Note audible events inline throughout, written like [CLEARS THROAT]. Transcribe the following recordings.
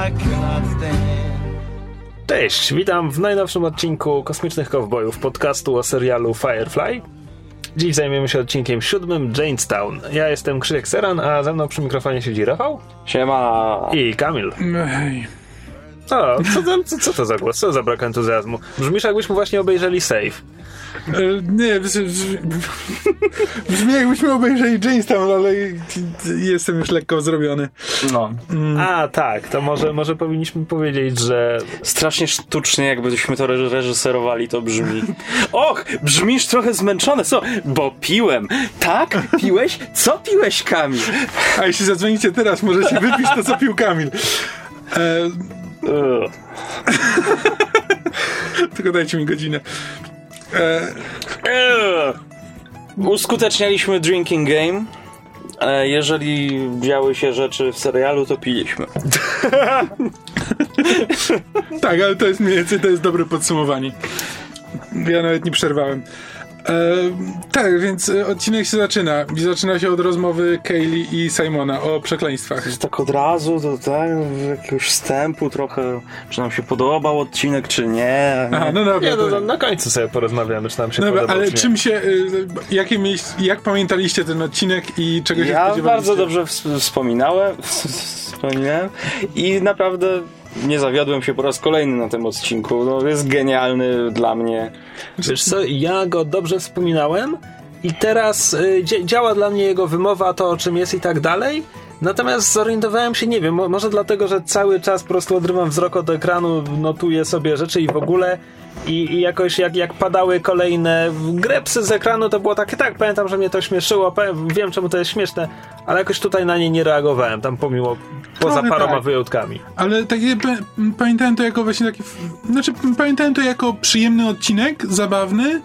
Stand. Cześć, witam w najnowszym odcinku Kosmicznych Kowbojów, podcastu o serialu Firefly. Dziś zajmiemy się odcinkiem siódmym, Janestown. Ja jestem Krzysiek Seran, a ze mną przy mikrofonie siedzi Rafał Siema. i Kamil. Ej. O, co, to, co, co to za głos? Co za brak entuzjazmu? Brzmisz jakbyśmy właśnie obejrzeli Save. E, Nie, brzmi, brzmi jakbyśmy obejrzeli Jamestown, ale jestem już lekko zrobiony. No. A, tak, to może, może powinniśmy powiedzieć, że Strasznie sztucznie, jakbyśmy to reż- reżyserowali, to brzmi. Och, brzmisz trochę zmęczony, co? Bo piłem. Tak? Piłeś? Co piłeś, Kamil? A jeśli zadzwonicie teraz, możecie wypić to, co pił Kamil. E, tylko dajcie mi godzinę. E, Ugh. Uskutecznialiśmy drinking game. E, Jeżeli działy się rzeczy w serialu, to piliśmy. tak, ale to jest mniej więcej, to jest dobre podsumowanie. Ja nawet nie przerwałem. E, tak, więc e, odcinek się zaczyna. I zaczyna się od rozmowy Kaylee i Simona o przekleństwach. Tak od razu, to tak, jakiegoś wstępu trochę, czy nam się podobał odcinek, czy nie. Aha, no dobra. nie, no, to- no, na końcu sobie porozmawiamy, czy nam się Dobra, podoba, ale czy nie. czym się, y, jakie jak pamiętaliście ten odcinek i czego się Ja spodziewaliście? bardzo dobrze ws- wspominałem, [LAUGHS] wspominałem i naprawdę nie zawiodłem się po raz kolejny na tym odcinku. No, jest genialny dla mnie. Wiesz co, ja go dobrze wspominałem i teraz y, dzia- działa dla mnie jego wymowa, to o czym jest i tak dalej. Natomiast zorientowałem się, nie wiem, mo- może dlatego, że cały czas po prostu odrywam wzrok od ekranu, notuję sobie rzeczy i w ogóle i, i jakoś jak, jak padały kolejne grepsy z ekranu, to było takie, tak, pamiętam, że mnie to śmieszyło, wiem czemu to jest śmieszne, ale jakoś tutaj na nie nie reagowałem, tam pomimo, poza Trochę paroma tak. wyjątkami. Ale takie, pa- pamiętałem to jako właśnie taki, znaczy pamiętałem to jako przyjemny odcinek, zabawny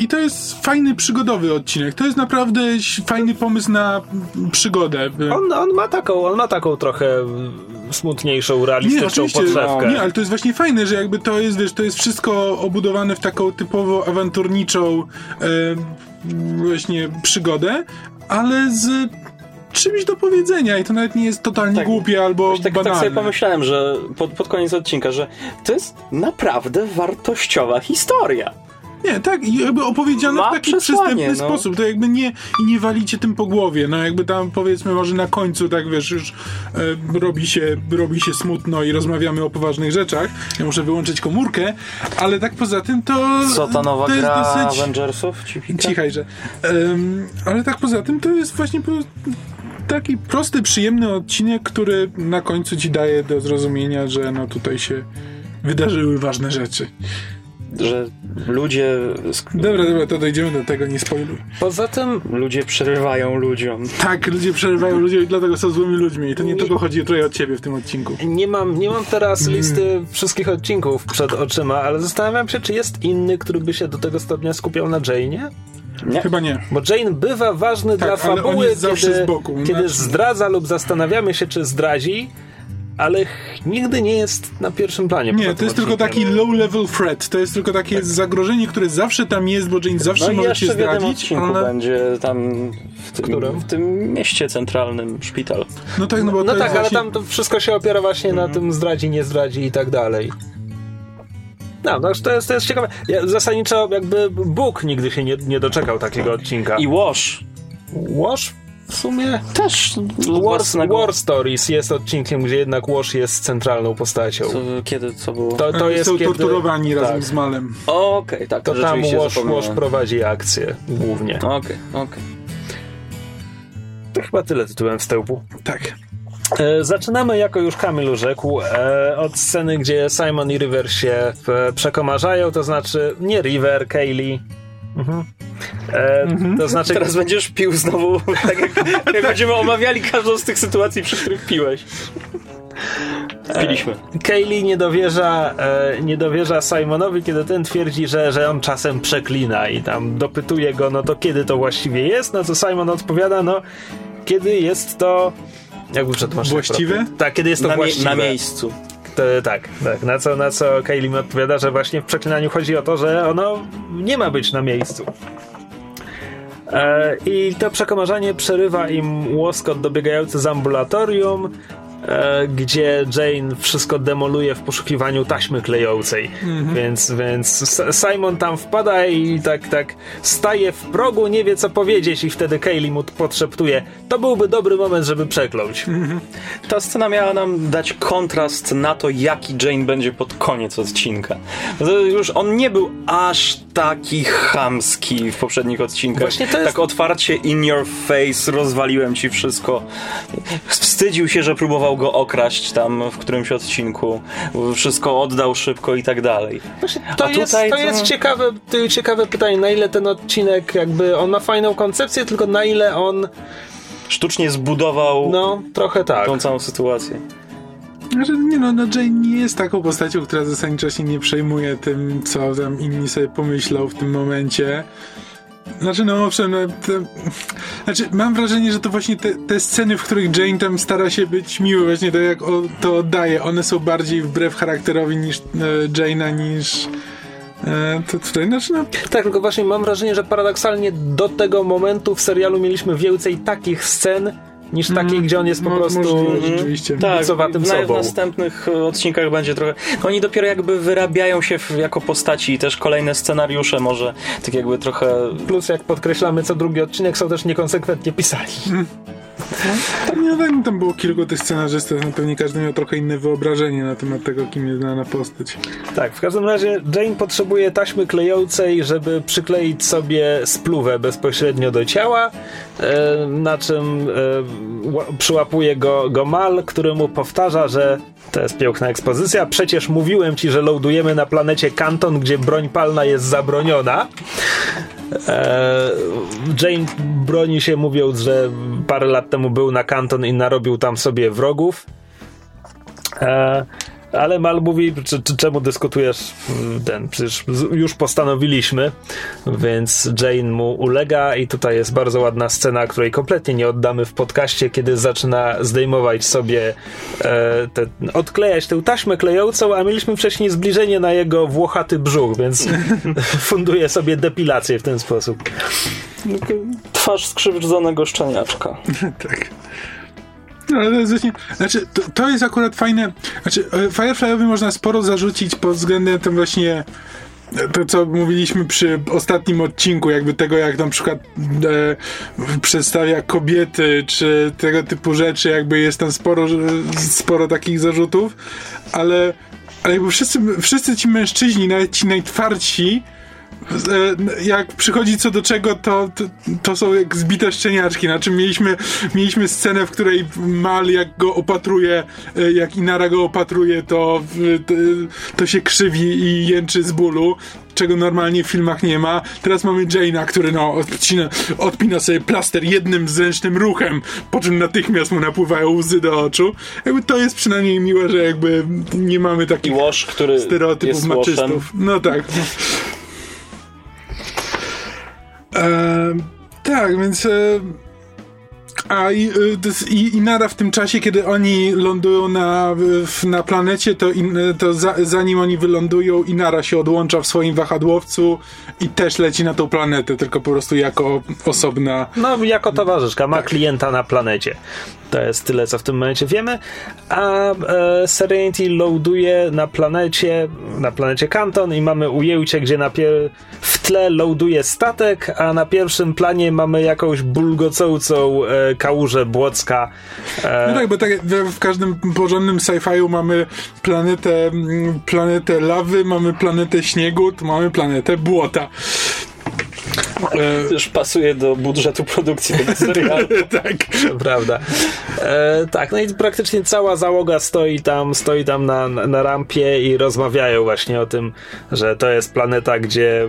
i to jest fajny, przygodowy odcinek. To jest naprawdę fajny pomysł na przygodę. On, on ma taką, on ma taką trochę smutniejszą, realistyczną podszewkę. Nie, ale to jest właśnie fajne, że jakby to jest, wiesz, to jest wszystko obudowane w taką typowo awanturniczą e, właśnie przygodę, ale z czymś do powiedzenia i to nawet nie jest totalnie Tak. głupie albo tak, tak banalne. sobie pomyślałem, że pod, pod koniec odcinka, że to jest naprawdę wartościowa historia. Nie, tak, i jakby opowiedziane w taki przystępny no. sposób, to jakby nie, i nie walicie tym po głowie, no jakby tam powiedzmy może na końcu, tak wiesz, już e, robi, się, robi się smutno i rozmawiamy o poważnych rzeczach, ja muszę wyłączyć komórkę, ale tak poza tym to Co ta nowa to jest gra dosyć... Avengersów? Ci pika? Cichajże. Um, ale tak poza tym to jest właśnie taki prosty, przyjemny odcinek, który na końcu ci daje do zrozumienia, że no tutaj się wydarzyły ważne rzeczy. Że ludzie, Dobra, dobra, to dojdziemy do tego, nie spoiluj. Poza tym ludzie przerywają ludziom. Tak, ludzie przerywają ludziom i dlatego są złymi ludźmi. I to nie tylko chodzi tutaj o ciebie w tym odcinku. Nie mam, nie mam teraz listy wszystkich odcinków przed oczyma, ale zastanawiam się, czy jest inny, który by się do tego stopnia skupiał na Jane'ie? Nie? Chyba nie. Bo Jane bywa ważny Tak, dla fabuły, kiedy, z boku. kiedy Znaczy- zdradza lub zastanawiamy się, czy zdradzi, ale nigdy nie jest na pierwszym planie. Nie, to jest tylko taki low-level threat. To jest tylko takie zagrożenie, które zawsze tam jest, bo Jane zawsze No może jeszcze się zdradzić. ale... będzie tam w tym, Którym? w tym mieście centralnym szpital. No tak, no bo No to tak, jest ale właśnie... tam to wszystko się opiera właśnie na tym zdradzi, nie zdradzi i tak dalej. No, no to jest, to jest ciekawe. Ja, zasadniczo jakby Bóg nigdy się nie, nie doczekał takiego odcinka. I Wash Wash w sumie... też War, własnego... War Stories jest odcinkiem, gdzie jednak Wash jest centralną postacią. Co, kiedy, co było? To, to jest są kiedy... torturowani razem tak. z Malem. Okej, tak, To to, tam Wash. Wash prowadzi akcję głównie. Okej, okej. To chyba tyle tytułem wstępu. Tak. E, zaczynamy, jako już Kamil rzekł, e, od sceny, gdzie Simon i River się e, przekomarzają, to znaczy nie River, Kaylee. Mhm. E, To znaczy Teraz będziesz pił znowu, [LAUGHS] tak jak, jak będziemy omawiali każdą z tych sytuacji, przy których piłeś. Piliśmy. Kaylee nie dowierza, e, nie dowierza Simonowi, kiedy ten twierdzi, że, że on czasem przeklina i tam dopytuje go, no to kiedy to właściwie jest, no to Simon odpowiada, no kiedy jest to... Jakby przetłumaczyć? Właściwe? Tak, kiedy jest to Na, mie- właściwe. na miejscu. To, tak, tak. Na co, na co Kaylee mi odpowiada, że właśnie w przeklinaniu chodzi o to, że ono nie ma być na miejscu. E, I to przekomarzanie przerywa im łoskot dobiegający z ambulatorium gdzie Jane wszystko demoluje w poszukiwaniu taśmy klejącej. Więc, więc S- Simon tam wpada i tak, tak staje w progu, nie wie co powiedzieć i wtedy Kaylee mu podszeptuje to byłby dobry moment, żeby przekląć. Ta scena miała nam dać kontrast na to, jaki Jane będzie pod koniec odcinka. Już on nie był aż taki chamski w poprzednich odcinkach. Właśnie to jest- Tak otwarcie in your face, rozwaliłem ci wszystko. Wstydził się, że próbował go okraść tam w którymś odcinku. Wszystko oddał szybko i tak dalej. To, A jest, tutaj to to- jest ciekawe, to ciekawe pytanie, na ile ten odcinek jakby, on ma fajną koncepcję, tylko na ile on, Sztucznie zbudował no, trochę tak. tą całą sytuację. Znaczy, nie no, no, Jane nie jest taką postacią, która zasadniczo się nie przejmuje tym, co tam inni sobie pomyślą w tym momencie. Znaczy, no owszem, no, to, znaczy, mam wrażenie, że to właśnie te, te sceny, w których Jane tam stara się być miły, właśnie to jak o, to oddaje, one są bardziej wbrew charakterowi niż e, Jane'a, niż e, to tutaj, znaczy, no, Tak, tylko właśnie mam wrażenie, że paradoksalnie do tego momentu w serialu mieliśmy więcej takich scen, niż takich, gdzie on jest po prostu... rzeczywiście. Tak, Bicowatym w, na, w sobą. następnych e, odcinkach będzie trochę. no Oni dopiero jakby wyrabiają się w, jako postaci i też kolejne scenariusze może tak jakby trochę. Plus, jak podkreślamy co drugi odcinek, są też niekonsekwentnie pisali. Nie, tak, tam było kilku tych scenarzystów, no pewnie każdy miał trochę inne wyobrażenie na temat tego, kim jest dana postać. Tak, w każdym razie Jane potrzebuje taśmy klejącej, żeby przykleić sobie spluwę bezpośrednio do ciała, e, na czym e, ła- przyłapuje go, go Mal, który mu powtarza, że to jest piękna ekspozycja, przecież mówiłem ci, że lądujemy na planecie Kanton, gdzie broń palna jest zabroniona. E, Jane broni się mówiąc, że parę lat temu był na Kanton i narobił tam sobie wrogów. Ale Mal mówi, czy, czy, czemu dyskutujesz mm, ten, przecież już postanowiliśmy, więc Jane mu ulega i tutaj jest bardzo ładna scena, której kompletnie nie oddamy w podcaście, kiedy zaczyna zdejmować sobie e, te, odklejać tę taśmę klejącą, a mieliśmy wcześniej zbliżenie na jego włochaty brzuch, więc [LAUGHS] funduje sobie depilację w ten sposób. Twarz skrzywdzonego szczeniaczka. [LAUGHS] tak. No, ale właśnie, znaczy, to, to jest akurat fajne, znaczy, e, Fireflyowi można sporo zarzucić pod względem tym właśnie e, to, co mówiliśmy przy ostatnim odcinku, jakby tego, jak na przykład e, przedstawia kobiety, czy tego typu rzeczy, jakby jest tam sporo, sporo takich zarzutów, ale, ale jakby wszyscy, wszyscy ci mężczyźni, nawet ci najtwardsi, jak przychodzi co do czego, to, to, to są jak zbite szczeniaczki. Znaczy mieliśmy, mieliśmy scenę, w której Mal jak go opatruje, e, jak Inara go opatruje, to, to, to się krzywi i jęczy z bólu. Czego normalnie w filmach nie ma. Teraz mamy Jane'a, który no, odcina, odpina sobie plaster jednym zręcznym ruchem, po czym natychmiast mu napływają łzy do oczu. Jakby to jest przynajmniej miłe, że jakby nie mamy I takich łoż, który stereotypów łoszem. maczystów. No tak. Tak, więc. E, a i, y, i, i nara w tym czasie, kiedy oni lądują na, na planecie, to, in, to za, zanim oni wylądują, Inara się odłącza w swoim wahadłowcu i też leci na tą planetę, tylko po prostu jako osobna. No, jako towarzyszka, ma klienta na planecie. To jest tyle, co w tym momencie wiemy. A e, Serenity loaduje na planecie, na planecie Kanton i mamy ujęcie, gdzie na pier- w tle loaduje statek, a na pierwszym planie mamy jakąś bulgocącą e, kałużę błocka. E, No tak, bo tak w każdym porządnym sci-fiu mamy planetę, mm, planetę lawy, mamy planetę śniegu, tu mamy planetę błota. E, Też pasuje do budżetu produkcji tego serialu. [LAUGHS] tak. Prawda. E, tak, no i praktycznie cała załoga stoi tam, stoi tam na, na, rampie i rozmawiają właśnie o tym, że to jest planeta, gdzie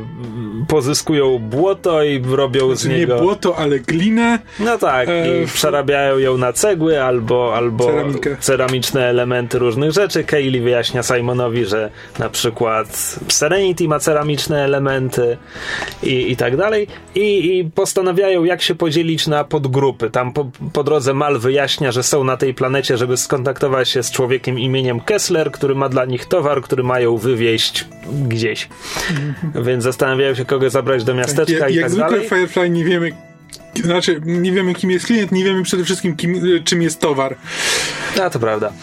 pozyskują błoto i robią z Nie niego... błoto, ale glinę. No tak, E, i przerabiają ją na cegły albo, albo Ceramikę. ceramiczne elementy różnych rzeczy. Kaylee wyjaśnia Simonowi, że na przykład Serenity ma ceramiczne elementy i, i tak dalej. I, I postanawiają, jak się podzielić na podgrupy. Tam po, po drodze Mal wyjaśnia, że są na tej planecie, żeby skontaktować się z człowiekiem imieniem Kessler, który ma dla nich towar, który mają wywieźć gdzieś. Więc zastanawiają się, kogo zabrać do miasteczka Jak, i jak tak zwykle dalej. Firefly nie wiemy, Znaczy, nie wiemy kim jest klient, nie wiemy przede wszystkim kim, czym jest towar. A to prawda.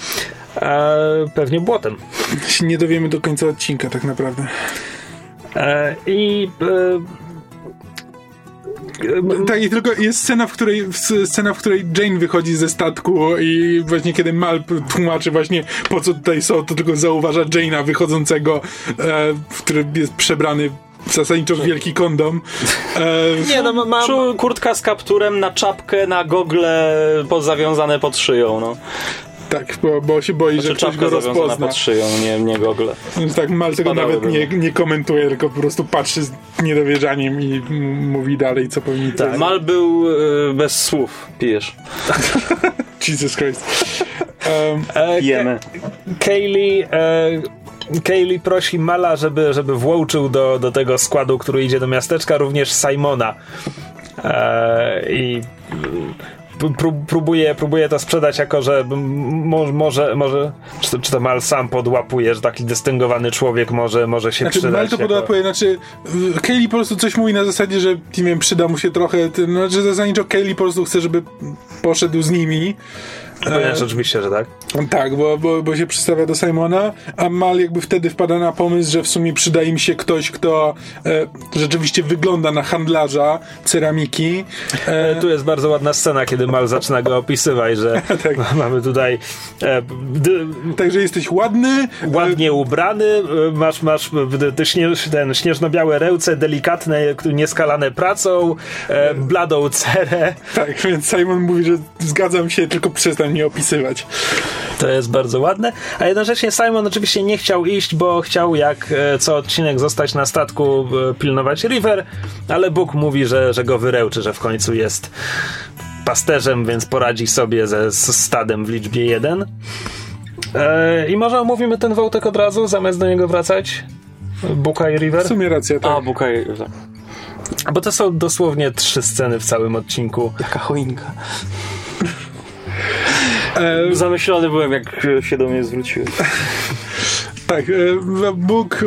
E, pewnie błotem. Się nie dowiemy do końca odcinka tak naprawdę. E, I e, Tak, i tylko jest scena, w której scena, w której Jane wychodzi ze statku i właśnie kiedy Mal tłumaczy właśnie po co tutaj są, to tylko zauważa Jane'a wychodzącego, e, który jest przebrany zasadniczo w wielki kondom. E, nie, no mam... Czu- Kurtka z kapturem na czapkę, na gogle zawiązane pod szyją, no. Tak, bo, bo się boi, Znaczy że ktoś go rozpozna. pod szyją, nie, nie gogle. Więc tak, Mal tego nawet nie, nie komentuje, tylko po prostu patrzy z niedowierzaniem i mówi dalej, co powinni tak. Mal był y, bez słów, pijesz. [LAUGHS] Jesus Christ. Um, E, Jemy. Kaylee, e, Kaylee prosi Mala, żeby, żeby włączył do, do tego składu, który idzie do miasteczka, również Simona. E, I próbuje, próbuje to sprzedać jako, że m- mo- może, może czy, to, czy to Mal sam podłapuje, że taki dystyngowany człowiek może, może się Znaczy, przydać. Mal to jako- podłapuje, znaczy y, Kaylee po prostu coś mówi na zasadzie, że nie wiem, przyda mu się trochę, tym, znaczy zasadniczo Kaylee po prostu chce, żeby poszedł z nimi. Ponieważ oczywiście, że tak. Tak, bo, bo, bo się przystawia do Simona, a Mal jakby wtedy wpada na pomysł, że w sumie przyda im się ktoś, kto e, rzeczywiście wygląda na handlarza ceramiki. E, Tu jest bardzo ładna scena, kiedy Mal zaczyna go opisywać, że [LAUGHS] Tak. mamy tutaj e, d- także jesteś ładny, ładnie ubrany, e, masz, masz e, te śnież, ten śnieżno-białe ręce, delikatne, nieskalane pracą, e, bladą cerę. tak, więc Simon mówi, że zgadzam się, tylko przestań [LAUGHS] mnie opisywać. To jest bardzo ładne. A jednocześnie Simon oczywiście nie chciał iść, bo chciał jak e, co odcinek zostać na statku, e, pilnować River, ale Bóg mówi, że, że go wyrełczy, że w końcu jest pasterzem, więc poradzi sobie ze stadem w liczbie 1. E, I może omówimy ten wątek od razu, zamiast do niego wracać? Buka i River? W sumie racja, tak. A, Bukaj, tak. Bo to są dosłownie trzy sceny w całym odcinku. Jaka choinka. E, Zamyślony byłem, jak się do mnie zwróciłeś. Tak, e, Bóg,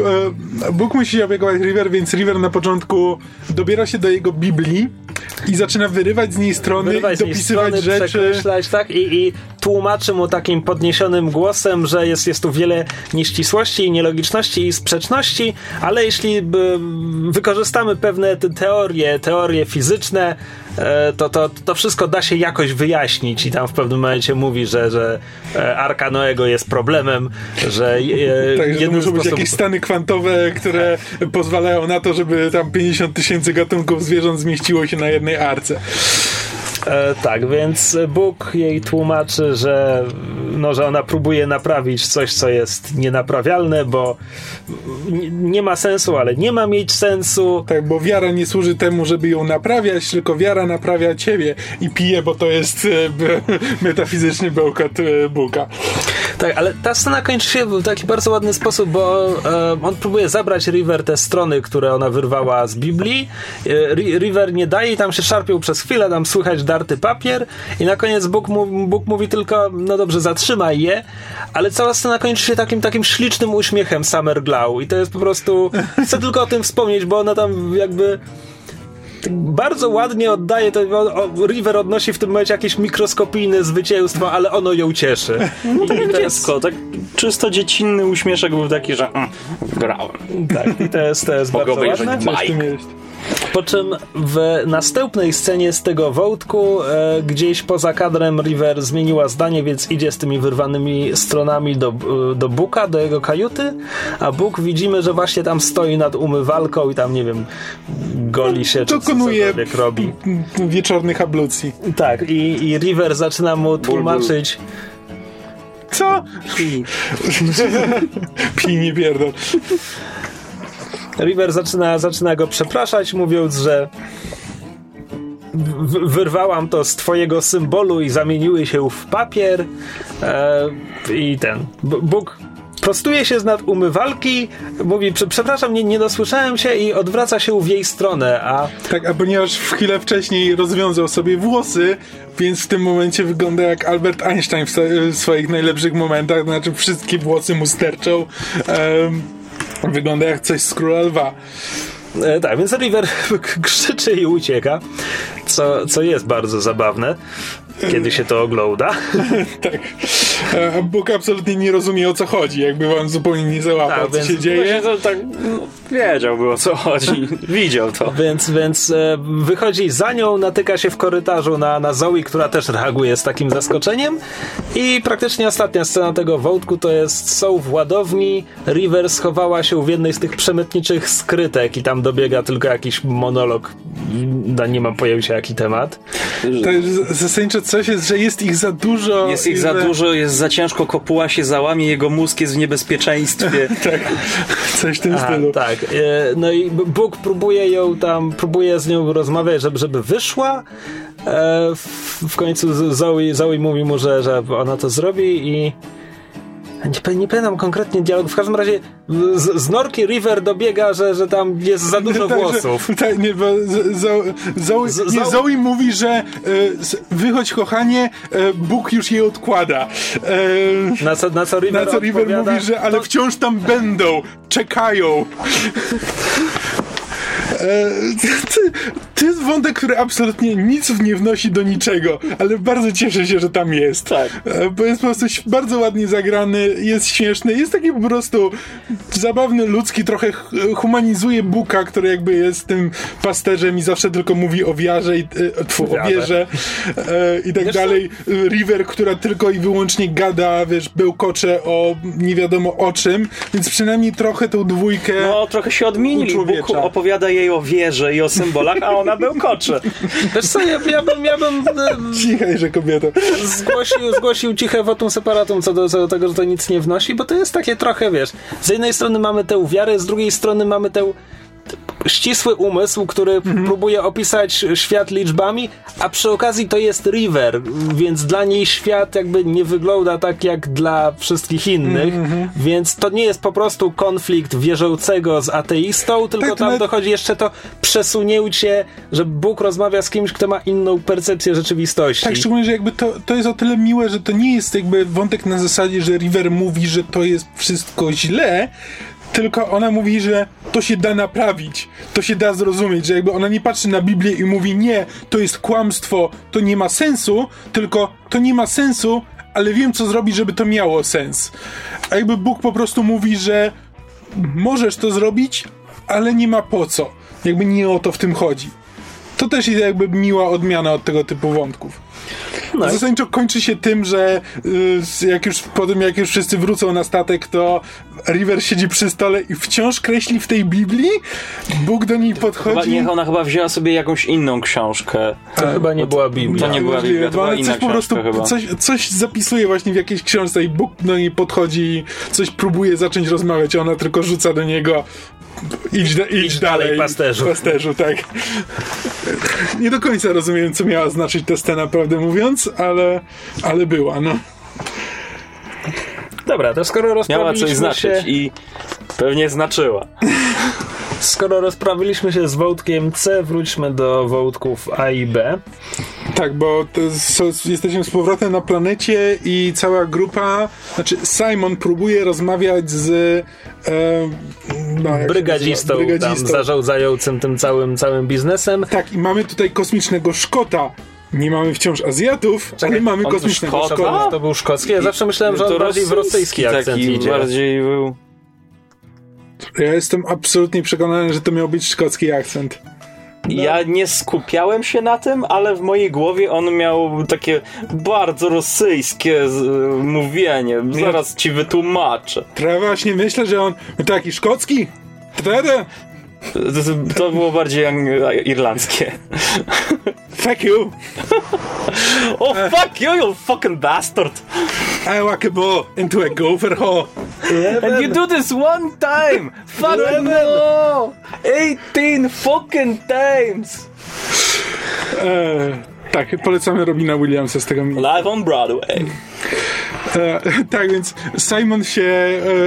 e, Bóg musi się opiekować River, więc River na początku dobiera się do jego Biblii i zaczyna wyrywać z niej strony Wyrywać i dopisywać strony, rzeczy. tak? I, I tłumaczy mu takim podniesionym głosem, że jest, jest tu wiele nieścisłości, nielogiczności i sprzeczności, ale jeśli by, wykorzystamy pewne te teorie, teorie fizyczne, e, to, to, to wszystko da się jakoś wyjaśnić i tam w pewnym momencie mówi, że, że e, Arka Noego jest problemem, że e, [LAUGHS] Tak, że muszą być sposobem- jakieś stany kwantowe, które pozwalają na to, żeby tam 50 tysięcy gatunków zwierząt zmieściło się na jednej arce. E, tak, więc Bóg jej tłumaczy, że, no, że ona próbuje naprawić coś, co jest nienaprawialne, bo nie ma sensu, ale nie ma mieć sensu. Tak, bo wiara nie służy temu, żeby ją naprawiać, tylko wiara naprawia ciebie i pije, bo to jest e, [LAUGHS] metafizyczny bełkot e, Buka. Tak, ale ta scena kończy się w taki bardzo ładny sposób, bo e, on próbuje zabrać River te strony, które ona wyrwała z Biblii. E, Ri- River nie daje i tam się szarpią przez chwilę, tam słychać darty papier i na koniec Bóg, mu, Bóg mówi tylko, no dobrze, zatrzymaj je, ale cała scena kończy się takim takim ślicznym uśmiechem Summer Glow i to jest po prostu, chcę tylko o tym wspomnieć, bo ona tam jakby bardzo ładnie oddaje, to o, o, River odnosi w tym momencie jakieś mikroskopijne zwycięstwo, ale ono ją cieszy. No tak I jest- dziecko, tak czysto dziecinny uśmieszek był taki, że mm, grałem. Tak, i to jest, to jest bardzo ładne. Mike. Po czym w następnej scenie z tego wątku e, gdzieś poza kadrem River zmieniła zdanie, więc idzie z tymi wyrwanymi stronami do, e, do Buka, do jego kajuty, a Bóg widzimy, że właśnie tam stoi nad umywalką i tam, nie wiem, goli się, czy Dokonuje cokolwiek robi. wieczornych ablucji. Tak, i, i River zaczyna mu tłumaczyć, Co? Pij nie [LAUGHS] pierdol. River zaczyna, zaczyna go przepraszać, mówiąc, że wyrwałam to z twojego symbolu i zamieniły się w papier e, i ten Bóg prostuje się z nad umywalki mówi, "Prze- przepraszam, nie, nie dosłyszałem się i odwraca się w jej stronę, a Tak, a ponieważ w chwilę wcześniej rozwiązał sobie włosy, więc w tym momencie wygląda jak Albert Einstein w, swoich najlepszych momentach, znaczy wszystkie włosy mu sterczą. Em, wygląda jak coś z Króla Lwa. E, tak, więc River [LAUGHS] krzyczy i ucieka. co, co jest bardzo zabawne, kiedy się to ogląda. [LAUGHS] tak. E, Bóg absolutnie nie rozumie o co chodzi, jakby wam zupełnie nie załapał, Tak, co więc się dzieje. To tak no, wiedziałby o co chodzi. [LAUGHS] Widział to. Więc, więc e, wychodzi za nią, natyka się w korytarzu na, na Zoe, która też reaguje z takim zaskoczeniem. I praktycznie ostatnia scena tego wątku to jest są w ładowni. River schowała się w jednej z tych przemytniczych skrytek i tam dobiega tylko jakiś monolog. Da- Nie mam pojęcia jaki temat. To jest zasadniczo coś jest, że jest ich za dużo. Jest ich za dużo, jest za ciężko, kopuła się załamie, jego mózg jest w niebezpieczeństwie. [LAUGHS] Tak, coś w tym A, stylu. tak. E, No i Bóg próbuje ją tam, próbuje z nią rozmawiać, żeby, żeby wyszła. E, W, końcu Zoe, Zoe mówi mu, że, że ona to zrobi i nie, nie pamiętam konkretnie dialogu. W każdym razie z, z Norki River dobiega, że, że tam jest za dużo [LAUGHS] Tak, że- włosów. Tak, nie, bo Zoe, nie, mówi, że e, wychodź kochanie, e, Bóg już je odkłada. E, Na co, na co River, na co River odpowiada, mówi, że ale to- wciąż tam będą, czekają. [LAUGHS] E, to, to jest wątek, który absolutnie nic nie wnosi do niczego, ale bardzo cieszę się, że tam jest. Tak. E, Bo jest po prostu bardzo ładnie zagrany, jest śmieszny, jest taki po prostu zabawny, ludzki, trochę ch- humanizuje Buka, który jakby jest tym pasterzem i zawsze tylko mówi o wiarze i e, tfu, o wierze e, i tak Wiesz co? dalej. River, która tylko i wyłącznie gada, wiesz, bełkocze o nie wiadomo o czym, więc przynajmniej trochę tą dwójkę No, trochę się odmienili. Bóg opowiada jej o wierze i o symbolach, a ona bełkocze. Wiesz co, ja, ja bym, ja bym e, cichaj, że kobieta. zgłosił, zgłosił ciche wotum separatum co do, co do tego, że to nic nie wnosi, bo to jest takie trochę, wiesz, z jednej strony mamy tę wiarę, z drugiej strony mamy tę ścisły umysł, który próbuje opisać świat liczbami, a przy okazji to jest River, więc dla niej świat jakby nie wygląda tak jak dla wszystkich innych, więc to nie jest po prostu konflikt wierzącego z ateistą, tylko Tak, tam nawet- dochodzi jeszcze to przesunięcie, że Bóg rozmawia z kimś, kto ma inną percepcję rzeczywistości. Tak, szczególnie, że jakby to, to jest o tyle miłe, że to nie jest jakby wątek na zasadzie, że River mówi, że to jest wszystko źle, tylko ona mówi, że to się da naprawić, to się da zrozumieć, że jakby ona nie patrzy na Biblię i mówi nie, to jest kłamstwo, to nie ma sensu, tylko to nie ma sensu, ale wiem co zrobić, żeby to miało sens. A jakby Bóg po prostu mówi, że możesz to zrobić, ale nie ma po co. Jakby nie o to w tym chodzi. To też jest jakby miła odmiana od tego typu wątków. No Zasadniczo kończy się tym, że y, jak już po tym, jak już wszyscy wrócą na statek, to River siedzi przy stole i wciąż kreśli w tej Biblii. Bóg do niej Chyba, podchodzi. nie, ona chyba wzięła sobie jakąś inną książkę. To chyba nie była Biblia. To nie była Możliwe, Biblia, to bo była ona inna coś po prostu chyba. coś, coś zapisuje właśnie w jakiejś książce i Bóg do niej podchodzi i coś próbuje zacząć rozmawiać, a ona tylko rzuca do niego idź, da, idź, Idź dalej, pasterzu. pasterzu, tak. Nie do końca rozumiem, co miała znaczyć ta scena, prawdę mówiąc, ale, ale była, no. Dobra, to skoro Miała rozprawiliśmy coś znaczyć się, i pewnie znaczyła. [LAUGHS] skoro rozprawiliśmy się z wątkiem C, wróćmy do wątków A i B. Tak, bo to jest, jesteśmy z powrotem na planecie i cała grupa, znaczy Simon próbuje rozmawiać z e, no, Brygadzistą, nazywa? tam zarządzającym tym całym, całym biznesem. Tak, i mamy tutaj kosmicznego Szkota. Nie mamy wciąż Azjatów, ale mamy kosmicznego Szkota? Szkota. To był szkocki. Ja zawsze myślałem, że on To bardziej w rosyjski akcent taki idzie. bardziej był... Ja jestem absolutnie przekonany, że to miał być szkocki akcent. Ja nie skupiałem się na tym, ale w mojej głowie on miał takie bardzo rosyjskie z, mówienie. Zaraz ci wytłumaczę. Ja właśnie myślę, że on taki szkocki? Wtedy? To, to było bardziej irlandzkie. Fuck you! [LAUGHS] Oh fuck you, you fucking bastard! I walk a ball into a gopher hole. And you do this one time! Fucking no! 18 fucking times! E, tak, polecamy Robina Williamsa z tego miejsca. Live on Broadway. E, tak więc Simon się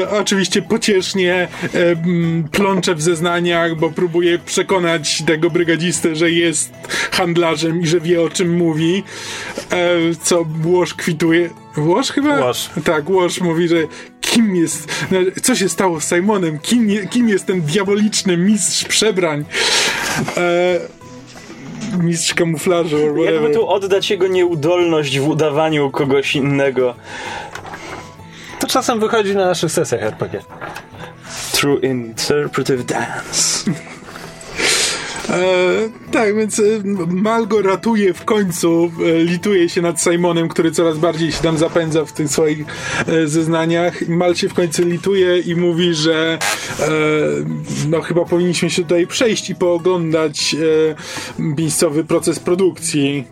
e, oczywiście pociesznie e, plącze w zeznaniach, bo próbuje przekonać tego brygadzistę, że jest handlarzem i że wie o czym mówi. E, co Łoż kwituje. Łoż chyba? Łoż. Tak, Łoż mówi, że kim jest, no, co się stało z Simonem, kim, je- kim jest ten diaboliczny mistrz przebrań. E, mistrz kamuflażu. Jakby tu oddać jego nieudolność w udawaniu kogoś innego. To czasem wychodzi na naszych sesjach RPG. True interpretive dance. E, tak, więc e, Mal go ratuje w końcu, e, lituje się nad Simonem, który coraz bardziej się tam zapędza w tych swoich e, zeznaniach. Mal się w końcu lituje i mówi, że e, no chyba powinniśmy się tutaj przejść i pooglądać e, miejscowy proces produkcji.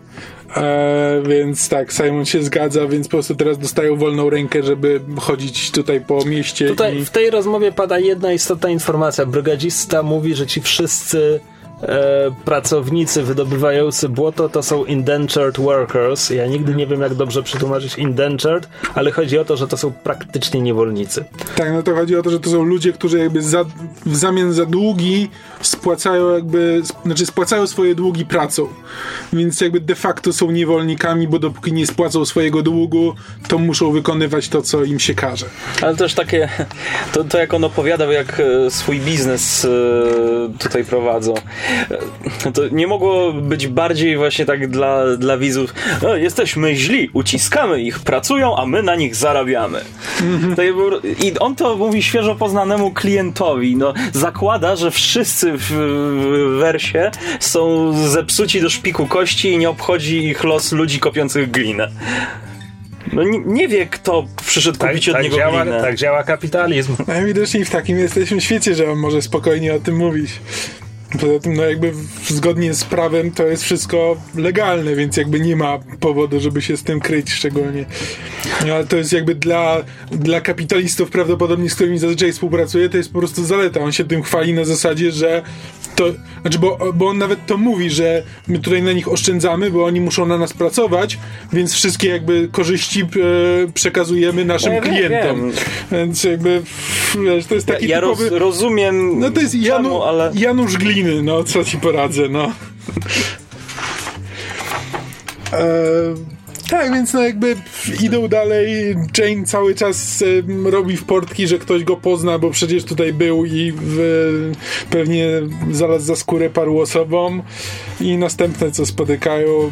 E, więc tak, Simon się zgadza, więc po prostu teraz dostają wolną rękę, żeby chodzić tutaj po mieście. Tutaj i... w tej rozmowie pada jedna istotna informacja. Brygadzista mówi, że ci wszyscy pracownicy wydobywający błoto to są indentured workers. Ja nigdy nie wiem, jak dobrze przetłumaczyć indentured, ale chodzi o to, że to są praktycznie niewolnicy. Tak, no to chodzi o to, że to są ludzie, którzy jakby za, w zamian za długi spłacają jakby, znaczy spłacają swoje długi pracą. Więc jakby de facto są niewolnikami, bo dopóki nie spłacą swojego długu, to muszą wykonywać to, co im się każe. Ale też takie, to, to jak on opowiadał, jak e, swój biznes e, tutaj prowadzą. E, To nie mogło być bardziej właśnie tak dla, dla widzów. No, jesteśmy źli, uciskamy ich, pracują, a my na nich zarabiamy. I on to mówi świeżo poznanemu klientowi. No, zakłada, że wszyscy w, w wersie są zepsuci do szpiku kości i nie obchodzi ich los ludzi kopiących glinę. No nie, nie wie, kto przyszedł kupić od niego działa, glinę. tak działa kapitalizm. Najwidoczniej w takim jesteśmy świecie, że on może spokojnie o tym mówić. Poza tym, no jakby zgodnie z prawem to jest wszystko legalne, więc jakby nie ma powodu, żeby się z tym kryć szczególnie. No, ale to jest jakby dla, dla kapitalistów prawdopodobnie, z którymi zazwyczaj współpracuje, to jest po prostu zaleta. On się tym chwali na zasadzie, że to, znaczy, bo, bo on nawet to mówi, że my tutaj na nich oszczędzamy, bo oni muszą na nas pracować, więc wszystkie jakby korzyści e, przekazujemy naszym Ja klientom. wiem. Więc jakby wiesz, to jest taki ja roz, typowy... rozumiem No to jest Janu, czemu, ale Janusz No co ci poradzę, no. Tak, więc no jakby idą dalej. Jane cały czas robi w portki, że ktoś go pozna, bo przecież tutaj był i w, pewnie zaraz za skórę paru osobom. I następne, co spotykają,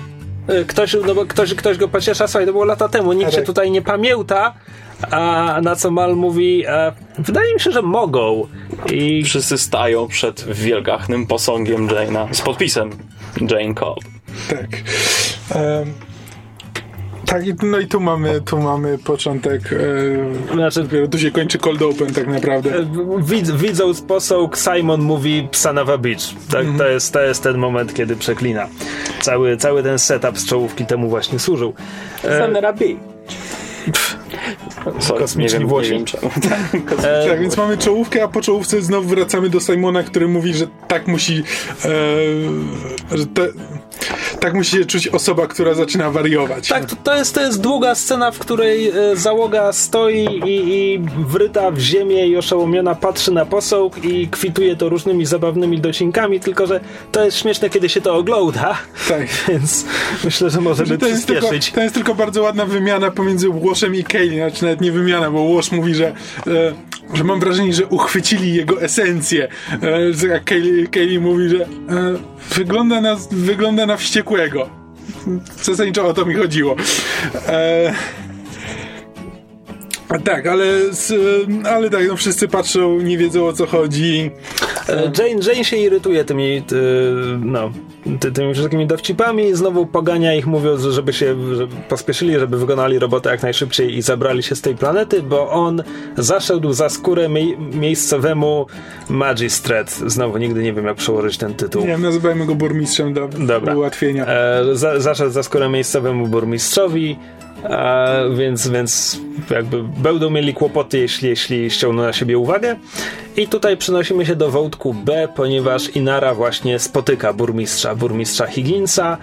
Ktoś, no bo ktoś, ktoś go pociesza, słuchaj, to było lata temu, nikt się tutaj nie pamięta, a na co Mal mówi, e, wydaje mi się, że mogą. I wszyscy stają przed wielgachnym posągiem Jane'a z podpisem Jane Cobb. tak. Em, tak, i- no i tu mamy, tu mamy początek. E, znaczy, dopiero tu się kończy cold open, tak naprawdę. e, widz, widząc Simon mówi Psanawa Beach. Tak, Mhm. to, jest, to jest ten moment, kiedy przeklina. Cały, cały ten setup z czołówki temu właśnie służył. E, Sorry, Kosmiczni nie wiem, Włosi. Nie wiem czemu. [LAUGHS] e, Tak, więc mamy czołówkę, a po czołówce znowu wracamy do Simona, który mówi, że tak musi. E, że te, tak musi się czuć osoba, która zaczyna wariować. Tak, to, to, jest, to jest długa scena, w której e, załoga stoi i, i wryta w ziemię i oszołomiona patrzy na posąg i kwituje to różnymi zabawnymi docinkami, tylko że to jest śmieszne, kiedy się to ogląda, Tak. [LAUGHS] więc myślę, że możemy To jest, tylko, to jest tylko bardzo ładna wymiana pomiędzy Łoshem i Kaylee, znaczy nawet nie wymiana, bo Łosz mówi, że, e, że mam wrażenie, że uchwycili jego esencję. E, Kaylee, Kaylee mówi, że e, wygląda, na, wygląda na wściekłego. Zasadniczo o to mi chodziło. E, tak, ale, z, ale tak, no wszyscy patrzą, nie wiedzą o co chodzi. E, Jane, Jane się irytuje tymi, ty, no, ty, tymi wszystkimi dowcipami, znowu pogania ich mówiąc, że żeby się żeby pospieszyli, żeby wykonali robotę jak najszybciej i zabrali się z tej planety, bo on zaszedł za skórę mie miejscowemu magistrat. Znowu nigdy nie wiem jak przełożyć ten tytuł. Nie wiem, nazywajmy go burmistrzem do Dobra. ułatwienia. E, za, zaszedł za skórę miejscowemu burmistrzowi, więc, więc jakby będą mieli kłopoty, jeśli, jeśli ściągną na siebie uwagę. I tutaj przenosimy się do wątku B, ponieważ Inara właśnie spotyka burmistrza, burmistrza Higginsa,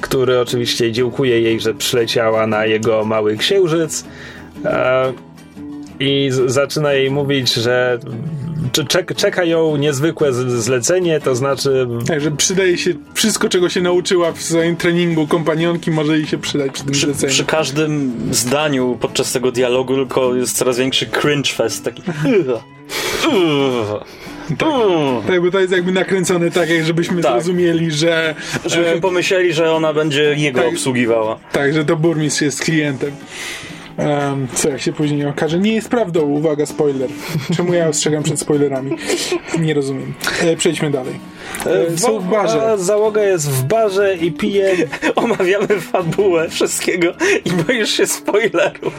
który oczywiście dziękuje jej, że przyleciała na jego mały księżyc. I z- zaczyna jej mówić, że cze- czek- czeka ją niezwykłe z- zlecenie, to znaczy Także przydaje się wszystko, czego się nauczyła w swoim treningu kompanionki, może jej się przydać przy tym Przy, zleceniu. przy każdym zdaniu podczas tego dialogu tylko jest coraz większy cringe fest. Taki. Tak, tak, bo to jest jakby nakręcone tak, jak żebyśmy Tak. zrozumieli, że, Żebyśmy e, pomyśleli, że ona będzie jego tak. obsługiwała. tak, że to burmistrz jest klientem. Em, co jak się później okaże, nie jest prawdą, uwaga, spoiler. Czemu ja ostrzegam przed spoilerami? Nie rozumiem. E, przejdźmy dalej. E, są w barze. Załoga jest w barze i pije. [LAUGHS] Omawiamy fabułę wszystkiego i boisz się spoilerów.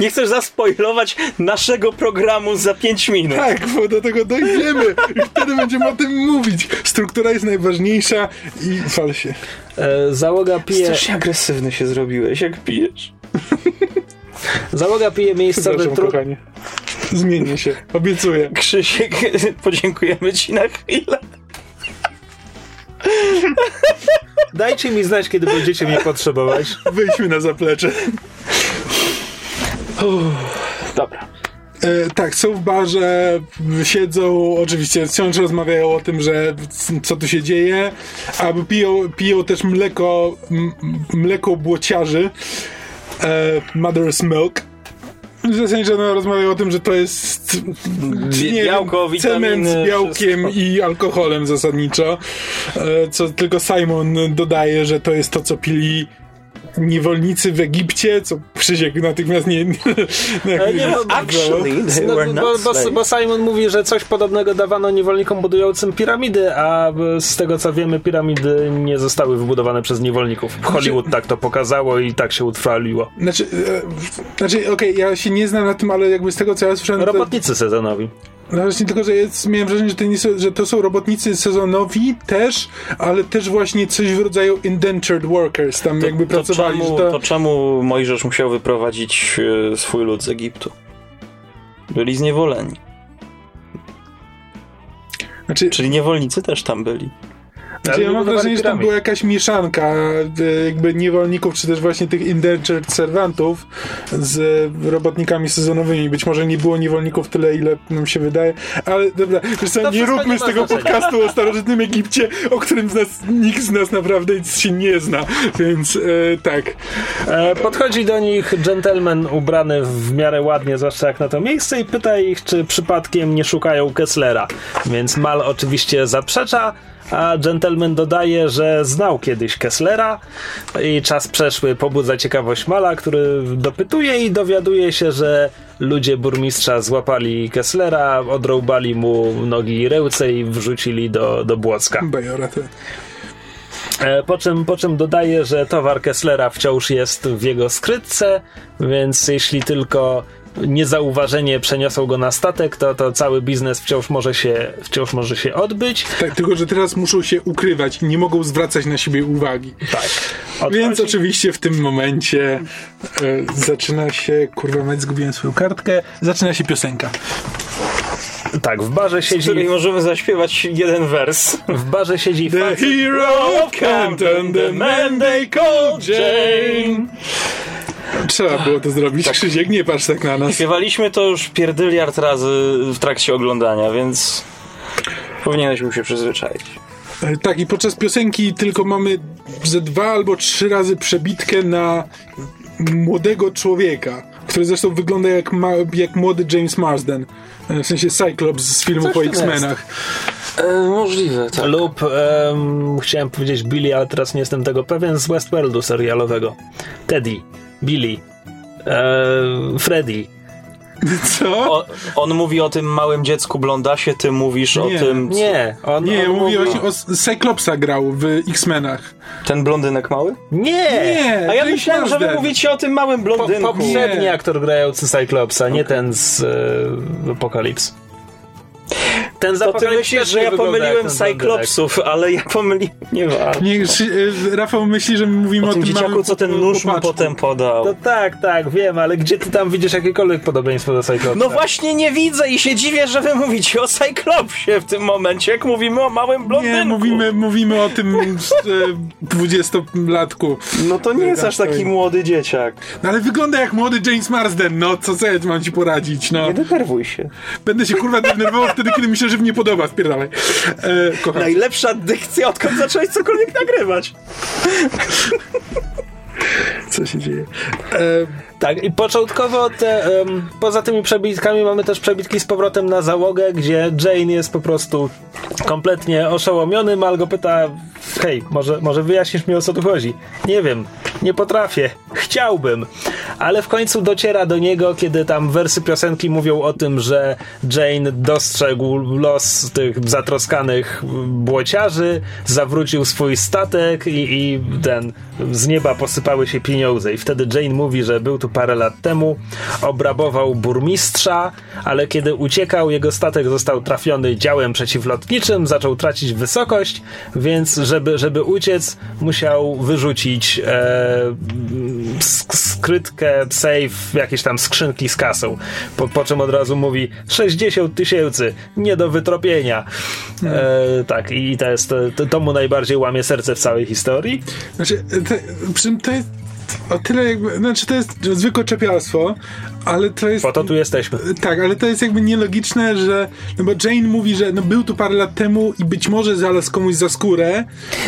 Nie chcesz zaspoilować naszego programu za 5 minut. Tak, bo do tego dojdziemy i wtedy będziemy o tym mówić. Struktura jest najważniejsza i fal się. E, załoga pije. Strasznie agresywny się zrobiłeś, jak pijesz. [LAUGHS] Załoga pije miejscowy trup. kochanie. Zmienię się, obiecuję. Krzysiek, [LAUGHS] podziękujemy ci na chwilę. Dajcie mi znać, kiedy będziecie mnie potrzebować. Wejdźmy na zaplecze. Dobra. E, tak, są w barze, siedzą, oczywiście wciąż rozmawiają o tym, że co tu się dzieje, albo piją, piją też mleko, m, mleko błociarzy, e, mother's milk. Zasadniczo no, rozmawiają o tym, że to jest nie białko, cement z białkiem wszystko. i alkoholem zasadniczo. E, co tylko Simon dodaje, że to jest to, co pili niewolnicy w Egipcie, co Krzysiek natychmiast nie... [LAUGHS] Ale nie, bo, Actually, they no, bo, bo, bo Simon mówi, że coś podobnego dawano niewolnikom budującym piramidy, a z tego co wiemy, piramidy nie zostały wybudowane przez niewolników. Hollywood tak to pokazało i tak się utrwaliło. Znaczy, e, znaczy okej, ja się nie znam na tym, ale jakby z tego, co ja słyszałem, to, Robotnicy sezonowi. No właśnie tylko, że jest, miałem wrażenie, że to, nie są, że to są robotnicy sezonowi też, ale też właśnie coś w rodzaju indentured workers, tam jakby pracowali, to czemu, że to... to, czemu Mojżesz musiał wyprowadzić e, swój lud z Egiptu? Byli zniewoleni. znaczy, Czyli niewolnicy też tam byli. Znaczy ja mam wrażenie, że tam była jakaś mieszanka e, jakby niewolników, czy też właśnie tych indentured serwantów z robotnikami sezonowymi. Być może nie było niewolników tyle, ile nam się wydaje, ale dobra, co, nie róbmy z tego znaczenia. podcastu o starożytnym Egipcie, o którym z nas, nikt z nas naprawdę się nie zna, więc e, tak. E, podchodzi do nich gentleman ubrany w miarę ładnie, zwłaszcza jak na to miejsce, i pyta ich, czy przypadkiem nie szukają Kesslera. Więc Mal oczywiście zaprzecza, a gentleman dodaje, że znał kiedyś Kesslera i czas przeszły pobudza ciekawość Mala, który dopytuje i dowiaduje się, że ludzie burmistrza złapali Kesslera, odrąbali mu nogi i ręce i wrzucili do, do Błocka. Bajora. E, Po czym, po czym dodaje, że towar Kesslera wciąż jest w jego skrytce, więc jeśli tylko niezauważenie przeniosą go na statek, to, to cały biznes wciąż może, się, wciąż może się odbyć. Tak, tylko że teraz muszą się ukrywać i nie mogą zwracać na siebie uwagi. Tak. Więc Odchodzi- oczywiście w tym momencie e, zaczyna się, kurwa, mać zgubiłem swoją kartkę, zaczyna się piosenka. Tak, w barze Z której siedzi, możemy zaśpiewać jeden wers. w barze siedzi The facet. hero of Canton, the man they call Jane. Trzeba było to zrobić, Krzysiek, nie patrz tak na nas. Śpiewaliśmy to już pierdyliard razy w trakcie oglądania, więc powinieneś mu się przyzwyczaić. E, Tak, i podczas piosenki tylko mamy ze dwa albo trzy razy przebitkę na młodego człowieka, który zresztą wygląda jak, ma, jak młody James Marsden. E, W sensie Cyclops z filmu Coś po tam X-Menach. E, możliwe, tak. Lub em, chciałem powiedzieć Billy, ale teraz nie jestem tego pewien, z Westworldu serialowego. Teddy, Billy, e, Freddy. Co? O, on mówi o tym małym dziecku blondasie, ty mówisz Nie. o tym... Nie, on, Nie, on mówi- właśnie o Cyclopsa grał w X-Menach. Ten blondynek mały? Nie! Nie, A ja myślałem, że wy mówicie o tym małym Po, blondynku. poprzedni Nie. aktor grający Cyclopsa, nie ten z e, Apokalips. Ten z To ty myślisz, że ja pomyliłem. Cyclopsów, ale ja pomyliłem... Nie ma. Nie, e, Rafał myśli, że my mówimy o, O tym tym dzieciaku, co ten nóż mu potem podał. No tak, tak, wiem, ale gdzie ty tam widzisz jakiekolwiek podobieństwo do Cyclopsa? No właśnie nie widzę i się dziwię, że wy mówicie o Cyclopsie w tym momencie, jak mówimy o małym blondynku. Nie, mówimy, mówimy o tym e, dwudziestolatku. No to nie jest aż taki młody dzieciak. No ale wygląda jak młody James Marsden, no co co ja mam ci poradzić, no. Nie denerwuj się. Będę się kurwa denerwował wtedy, kiedy myślę, że mi nie podoba, wpierdalaj. E, kocham. Najlepsza dykcja, odkąd zacząłeś cokolwiek nagrywać. Co się dzieje? E, Tak, i początkowo te, em, poza tymi przebitkami mamy też przebitki z powrotem na załogę, gdzie Jane jest po prostu kompletnie oszołomiony. Mal pyta, hej, może, może wyjaśnisz mi o co tu chodzi? Nie wiem, nie potrafię, chciałbym. Ale w końcu dociera do niego, kiedy tam wersy piosenki mówią o tym, że Jane dostrzegł los tych zatroskanych błociarzy, zawrócił swój statek i, i ten, z nieba posypały się pieniądze. I wtedy Jane mówi, że był tu parę lat temu, obrabował burmistrza, ale kiedy uciekał, jego statek został trafiony działem przeciwlotniczym, zaczął tracić wysokość, więc żeby, żeby uciec, musiał wyrzucić e, sk- skrytkę, safe, jakieś tam skrzynki z kasą. Po, po czym od razu mówi 60 tysięcy, nie do wytropienia. E, tak, i to jest, to, to mu najbardziej łamie serce w całej historii. Znaczy, te, przy jest o tyle jakby, znaczy to jest zwykłe czepialstwo, ale to jest... Po to tu jesteśmy. Tak, ale to jest jakby nielogiczne, że, no bo Jane mówi, że no był tu parę lat temu i być może znalazł komuś za skórę.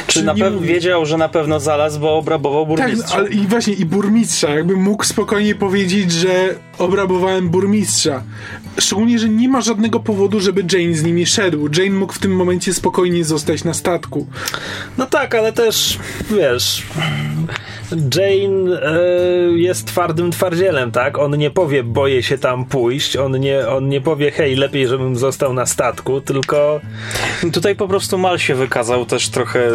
Czy na pewno wiedział, że na pewno znalazł, bo obrabował Tak, burmistrza? ale i właśnie i burmistrza, jakby mógł spokojnie powiedzieć, że obrabowałem burmistrza. Szczególnie, że nie ma żadnego powodu, żeby Jane z nimi szedł. Jane mógł w tym momencie spokojnie zostać na statku. No tak, ale też wiesz. Jane e, jest twardym twardzielem, tak? On nie powie, boję się tam pójść, on nie, on nie powie, hej, lepiej, żebym został na statku, tylko Tutaj po prostu Mal się wykazał też trochę.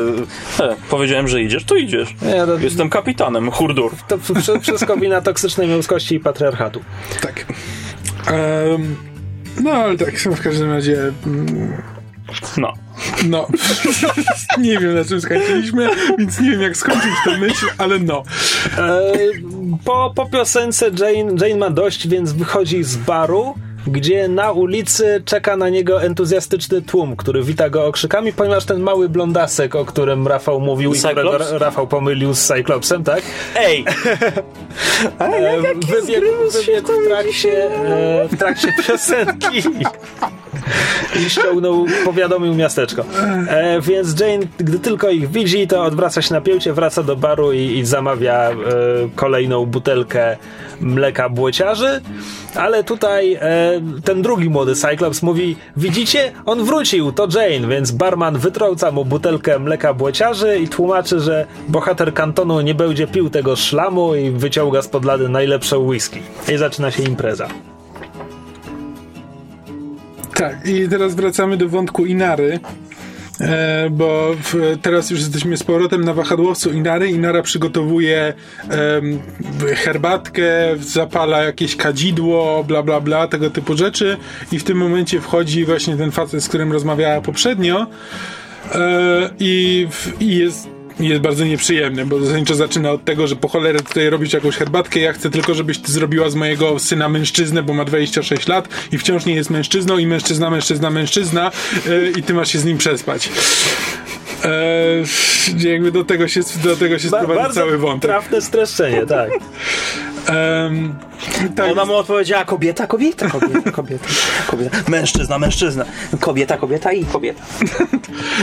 E, powiedziałem, że idziesz, to idziesz. Nie, to- Jestem kapitanem, hurdur. to wsz- wszystko wina toksycznej męskości i patriarchatu. Tak. Em, no, ale tak, w każdym razie... mm, No. No, [LAUGHS] nie wiem na czym skończyliśmy, więc nie wiem jak skończyć tę myśl, ale no. E, po, po piosence Jane, Jane ma dość, więc wychodzi z baru, gdzie na ulicy czeka na niego entuzjastyczny tłum, który wita go okrzykami, ponieważ ten mały blondasek, o którym Rafał mówił i którego Cyclops? Ra- Rafał pomylił z Cyclopsem, tak? Ej! E, wybiegł, wybiegł w, trakcie, e, w trakcie piosenki i ściągnął, powiadomił miasteczko. E, więc Jane, gdy tylko ich widzi, to odwraca się na pięcie, wraca do baru i, i zamawia e, kolejną butelkę mleka błociarzy, ale tutaj e, ten drugi młody Cyclops mówi, widzicie, on wrócił, to Jane, więc barman wytrąca mu butelkę mleka błociarzy i tłumaczy, że bohater kantonu nie będzie pił tego szlamu i wyciąga spod lady najlepsze whisky. I zaczyna się impreza. Tak, i teraz wracamy do wątku Inary. E, bo w, teraz już jesteśmy z powrotem na wahadłowcu Inary. Inara przygotowuje em, herbatkę, zapala jakieś kadzidło, bla bla bla, tego typu rzeczy. I w tym momencie wchodzi właśnie ten facet, z którym rozmawiała poprzednio. E, i, w- I jest jest bardzo nieprzyjemny, bo zasadniczo zaczyna od tego, że po cholerę tutaj robić jakąś herbatkę, ja chcę tylko, żebyś ty zrobiła z mojego syna mężczyznę, bo ma 26 lat i wciąż nie jest mężczyzną i mężczyzna, mężczyzna, mężczyzna e, i ty masz się z nim przespać. E, jakby do tego się, do tego się Ba- sprowadza cały wątek. trafne streszczenie, tak. Em, tak, Ona mu odpowiedziała kobieta, kobieta, kobieta, [LAUGHS] kobieta, kobieta. Mężczyzna, mężczyzna. Kobieta, kobieta i kobieta. [LAUGHS]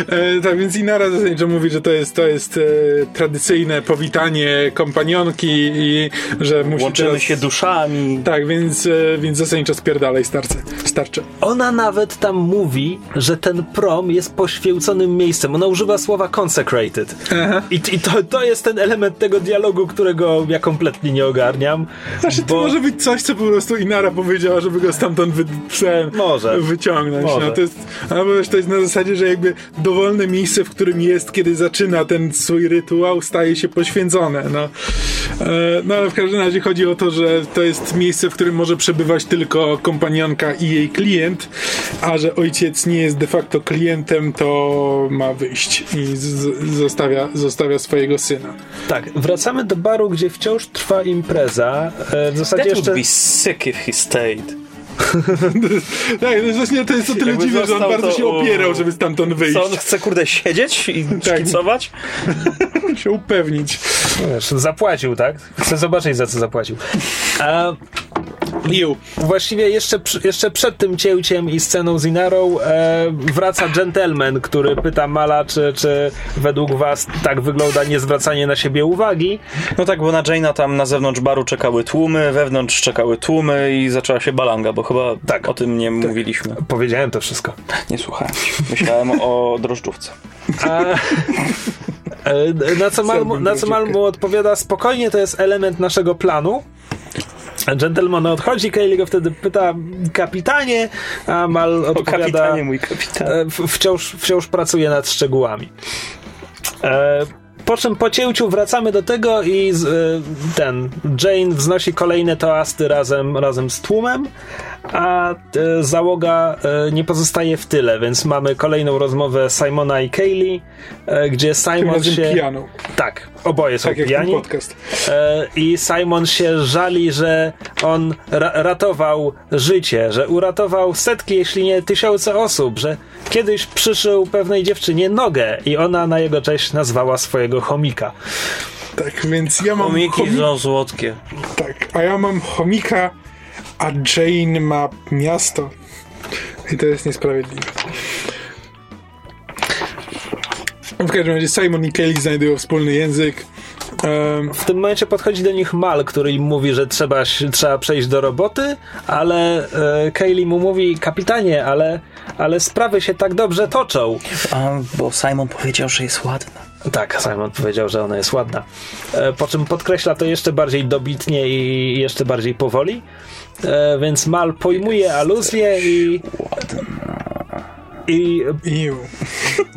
E, tak, więc Inara zasadniczo mówi, że to jest, to jest e, tradycyjne powitanie kompanionki i że musi Łączymy teraz... się duszami. Tak, więc, e, więc zasadniczo spierdalaj starce, starcze. Ona nawet tam mówi, że ten prom jest poświęconym miejscem. Ona używa słowa consecrated. I, i to, to jest ten element tego dialogu, którego ja kompletnie nie ogarniam. Znaczy, bo- może być coś, co po prostu Inara powiedziała, żeby go stamtąd wy, psem, Może. wyciągnąć. Może. No, to jest, albo też to jest na zasadzie, że jakby dowolne miejsce, w którym jest, kiedy zaczyna ten swój rytuał, staje się poświęcone. No, e, no ale w każdym razie chodzi o to, że to jest miejsce, w którym może przebywać tylko kompanionka i jej klient, a że ojciec nie jest de facto klientem, to ma wyjść i zostawia, zostawia swojego syna. Tak, wracamy do baru, gdzie wciąż trwa impreza. E, W zasadzie That jeszcze... would be sick if he stayed. [LAUGHS] Tak, no właśnie to jest o tyle Jakby dziwne, że on bardzo to się opierał, żeby stamtąd wyjść. Co on chce, kurde, siedzieć i [LAUGHS] Tak. szkicować? [LAUGHS] się upewnić. Wiesz, zapłacił, tak? Chcę zobaczyć, za co zapłacił. A Ju. Właściwie jeszcze, jeszcze przed tym cięciem i sceną z Inarą e, wraca gentleman, który pyta Mala, czy, czy według was tak wygląda niezwracanie na siebie uwagi. No tak, bo na Jane'a tam na zewnątrz baru czekały tłumy, wewnątrz czekały tłumy i zaczęła się balanga, bo chyba Tak. o tym nie mówiliśmy. Powiedziałem to wszystko. Nie słuchałem. Myślałem o drożdżówce. A, e, na co Mal, na co Mal mu odpowiada spokojnie, to jest element naszego planu. Gentleman odchodzi, Kaylee go wtedy pyta kapitanie, a Mal O odpowiada kapitanie, mój kapitan. e, wciąż, wciąż pracuje nad szczegółami. E, po czym po cięciu wracamy do tego i z, e, ten Jane wznosi kolejne toasty razem, razem z tłumem, a e, załoga e, nie pozostaje w tyle, więc mamy kolejną rozmowę Simona i Kaylee, gdzie Simon się... pijaną. Tak, oboje są Tak pijani. podcast. I Simon się żali, że on ra- ratował życie, że uratował setki, jeśli nie tysiące osób, że kiedyś przyszył pewnej dziewczynie nogę i ona na jego cześć nazwała swojego chomika. Tak, więc ja mam Chomiki chomi- są słodkie. Tak, a ja mam chomika, a Jane ma miasto. I to jest niesprawiedliwe. W każdym razie Simon i Kelly znajdują wspólny język. Um, W tym momencie podchodzi do nich Mal, który im mówi, że trzeba, trzeba przejść do roboty, ale e, Kaylee mu mówi, kapitanie, ale, ale sprawy się tak dobrze toczą. A, bo Simon powiedział, że jest ładna. Tak, Simon powiedział, że ona jest ładna. E, Po czym podkreśla to jeszcze bardziej dobitnie i jeszcze bardziej powoli. E, Więc Mal pojmuje aluzję i, i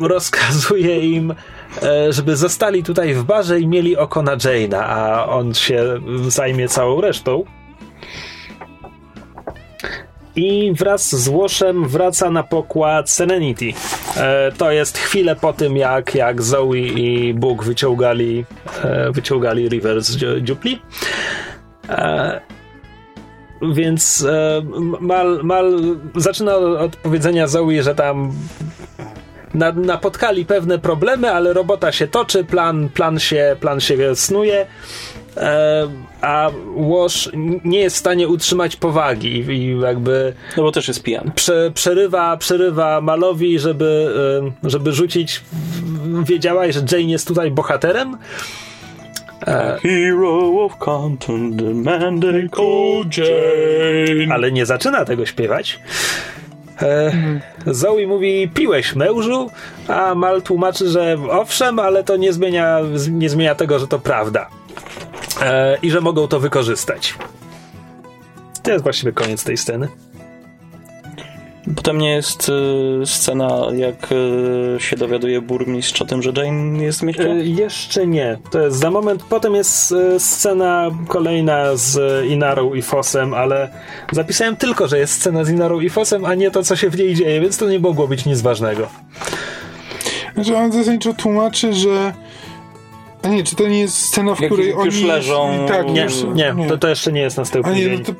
[LAUGHS] rozkazuje im, e, żeby zostali tutaj w barze i mieli oko na Jane'a, a on się zajmie całą resztą. I wraz z Łoszem wraca na pokład Serenity. E, to jest chwilę po tym, jak, jak Zoe i Bóg wyciągali, e, wyciągali River z dziu- dziupli. E, więc e, Mal, Mal zaczyna od powiedzenia Zoe, że tam na, napotkali pewne problemy, ale robota się toczy, plan, plan, się, plan się snuje, a Łoż nie jest w stanie utrzymać powagi i, jakby No bo też jest pijany. prze, przerywa, przerywa Malowi, żeby, e, żeby rzucić. Wiedziałaś, że Jane jest tutaj bohaterem? Hero of Compton, demanding O Jane! ale nie zaczyna tego śpiewać. E, Zoe mówi, piłeś mężu, a Mal tłumaczy, że owszem, ale to nie zmienia, nie zmienia tego, że to prawda. E, I że mogą to wykorzystać. To jest właściwie koniec tej sceny. Potem nie jest y, scena, jak y, się dowiaduje burmistrz o tym, że Jane jest mieszka? E, jeszcze nie. To jest za moment. Potem jest scena kolejna z Inarą i Fosem, ale zapisałem tylko, że jest scena z Inarą i Fosem, a nie to, co się w niej dzieje, więc to nie mogło być nic ważnego. Znaczy on zasadniczo tłumaczy, że... A nie, czy to nie jest scena, w Jak której już oni... leżą- Tak, Nie, już, nie, to, to jeszcze nie jest A następny nie, dzień. no to...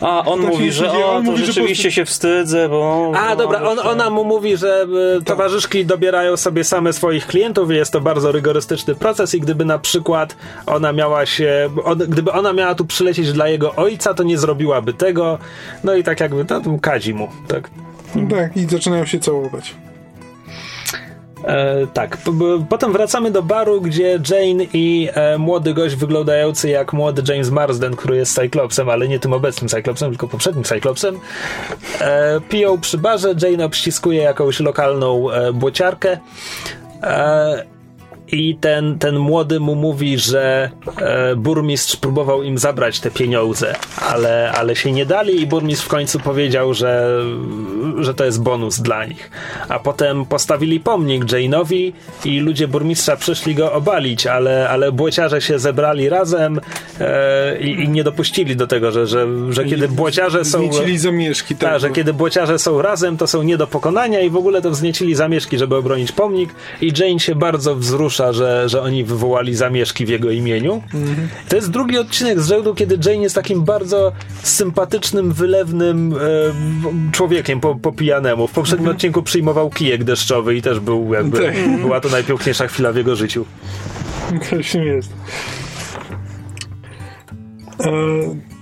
A, on tak mówi, że o, On to mówi, rzeczywiście prostu- się wstydzę, bo... A, dobra, on, ona mu mówi, że e, towarzyszki dobierają sobie same swoich klientów i jest to bardzo rygorystyczny proces i gdyby na przykład ona miała się, on, gdyby ona miała tu przylecieć dla jego ojca, to nie zrobiłaby tego, no i tak jakby, no, to kadzi mu, tak. Tak, i zaczynają się całować. E, tak, potem wracamy do baru, gdzie Jane i e, młody gość wyglądający jak młody James Marsden, który jest Cyclopsem, ale nie tym obecnym Cyclopsem, tylko poprzednim Cyclopsem, e, piją przy barze, Jane obściskuje jakąś lokalną e, błociarkę e, i ten, ten młody mu mówi, że e, burmistrz próbował im zabrać te pieniądze, ale, ale się nie dali i burmistrz w końcu powiedział, że, że to jest bonus dla nich. A potem postawili pomnik Jane'owi i ludzie burmistrza przyszli go obalić, ale, ale błociarze się zebrali razem e, i, i nie dopuścili do tego, że, że, że kiedy błociarze są... Zniecili zamieszki, tak. Tak, że kiedy błociarze są razem, to są nie do pokonania i w ogóle to wzniecili zamieszki, żeby obronić pomnik i Jane się bardzo że, że oni wywołali zamieszki w jego imieniu. To jest drugi odcinek z rzędu, kiedy Jane jest takim bardzo sympatycznym, wylewnym e, człowiekiem po, po pijanemu. W poprzednim odcinku przyjmował kijek deszczowy i też był jakby, Tak. [LAUGHS] była to najpiękniejsza chwila w jego życiu. To się jest. E,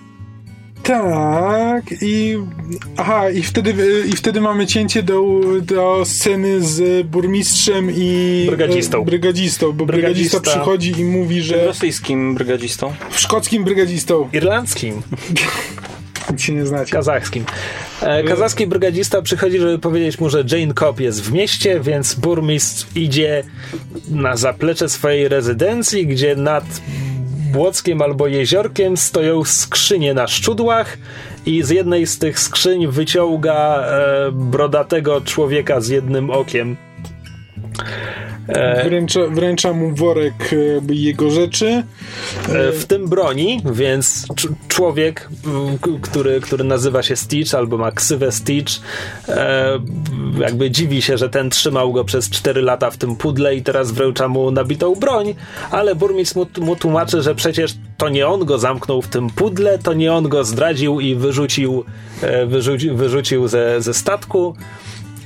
Tak, i aha, i wtedy, i wtedy mamy cięcie do, do sceny z burmistrzem i Brygadzistą. e, brygadzistą, bo brygadzista Brygadzista. przychodzi i mówi, że Rosyjskim brygadzistą. szkockim brygadzistą, Irlandzkim, [LAUGHS] się nie znacie. kazachskim. E, kazachski brygadzista przychodzi, żeby powiedzieć mu, że Jane Cobb jest w mieście, więc burmistrz idzie na zaplecze swojej rezydencji, gdzie nad Błockiem albo jeziorkiem stoją skrzynie na szczudłach i z jednej z tych skrzyń wyciąga e, brodatego człowieka z jednym okiem. E, Wręcza, wręcza mu worek e, jego rzeczy. E, w tym broni, więc cz- człowiek, który, który nazywa się Stitch albo ma ksywę Stitch, jakby dziwi się, że ten trzymał go przez 4 lata w tym pudle i teraz wręcza mu nabitą broń, ale burmistrz mu, mu tłumaczy, że przecież to nie on go zamknął w tym pudle, to nie on go zdradził i wyrzucił, e, wyrzuci, wyrzucił ze, ze statku.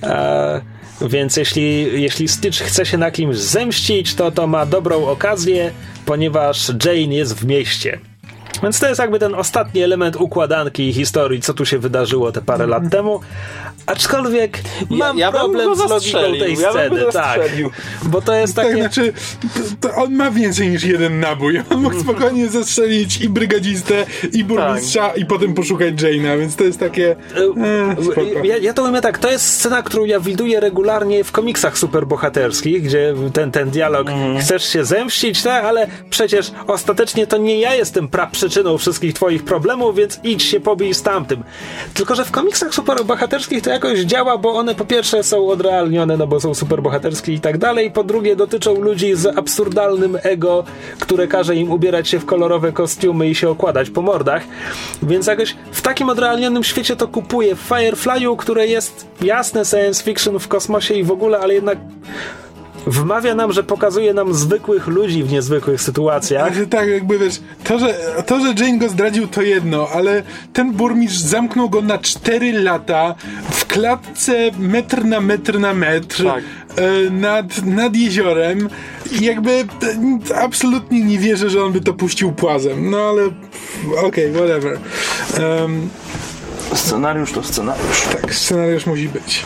E, więc jeśli, jeśli Stitch chce się na kimś zemścić, to to ma dobrą okazję, ponieważ Jane jest w mieście. Więc to jest jakby ten ostatni element układanki i historii, co tu się wydarzyło te parę lat temu. Aczkolwiek mam ja bym problem z logiką tej ja sceny. tak, bo to jest Tak, takie. znaczy, to, to on ma więcej niż jeden nabój. On mógł spokojnie zastrzelić i brygadzistę, i burmistrza, i potem poszukać Jane'a, więc to jest takie... E, spoko. Ja, ja to mówię tak, to jest scena, którą ja widuję regularnie w komiksach superbohaterskich, gdzie ten, ten dialog chcesz się zemścić, tak, ale przecież ostatecznie to nie ja jestem praprzyczyną wszystkich twoich problemów, więc idź się pobij z tamtym. Tylko, że w komiksach superbohaterskich to jakoś działa, bo one po pierwsze są odrealnione, no bo są superbohaterskie i tak dalej, po drugie dotyczą ludzi z absurdalnym ego, które każe im ubierać się w kolorowe kostiumy i się okładać po mordach, więc jakoś w takim odrealnionym świecie to kupuję w Firefly'u, które jest jasne science fiction w kosmosie i w ogóle, ale jednak wmawia nam, że pokazuje nam zwykłych ludzi w niezwykłych sytuacjach. Ale tak, jakby wiesz, to że, to, że Jane go zdradził, to jedno, ale ten burmistrz zamknął go na 4 lata w klatce metr na metr na metr Tak. e, nad, nad jeziorem i jakby absolutnie nie wierzę, że on by to puścił płazem. No ale okej, whatever. Em, Scenariusz to scenariusz. tak, scenariusz musi być.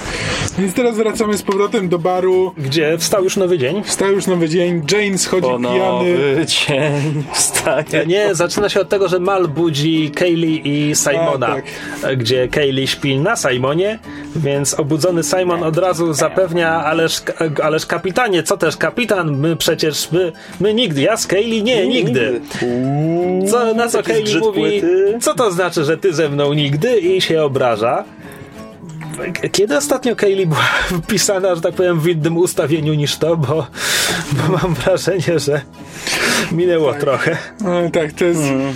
Więc teraz wracamy z powrotem do baru. Gdzie wstał już nowy dzień. Wstał już nowy dzień, Jane schodzi Po pijany. nowy dzień [LAUGHS] wstaje. Nie, zaczyna się od tego, że Mal budzi Kaylee i Simona, A, tak. gdzie Kaylee śpi na Simonie, więc obudzony Simon od razu zapewnia, ależ, ależ kapitanie, co też kapitan, my przecież, my, my nigdy, ja z Kaylee nie, nigdy. Co, na co Kaylee mówi, płyty. co to znaczy, że ty ze mną nigdy i się obraża. Kiedy ostatnio Kaylee była [LAUGHS] wpisana, że tak powiem, w innym ustawieniu niż to, bo, bo mam wrażenie, że minęło trochę. No, tak, to jest Mm.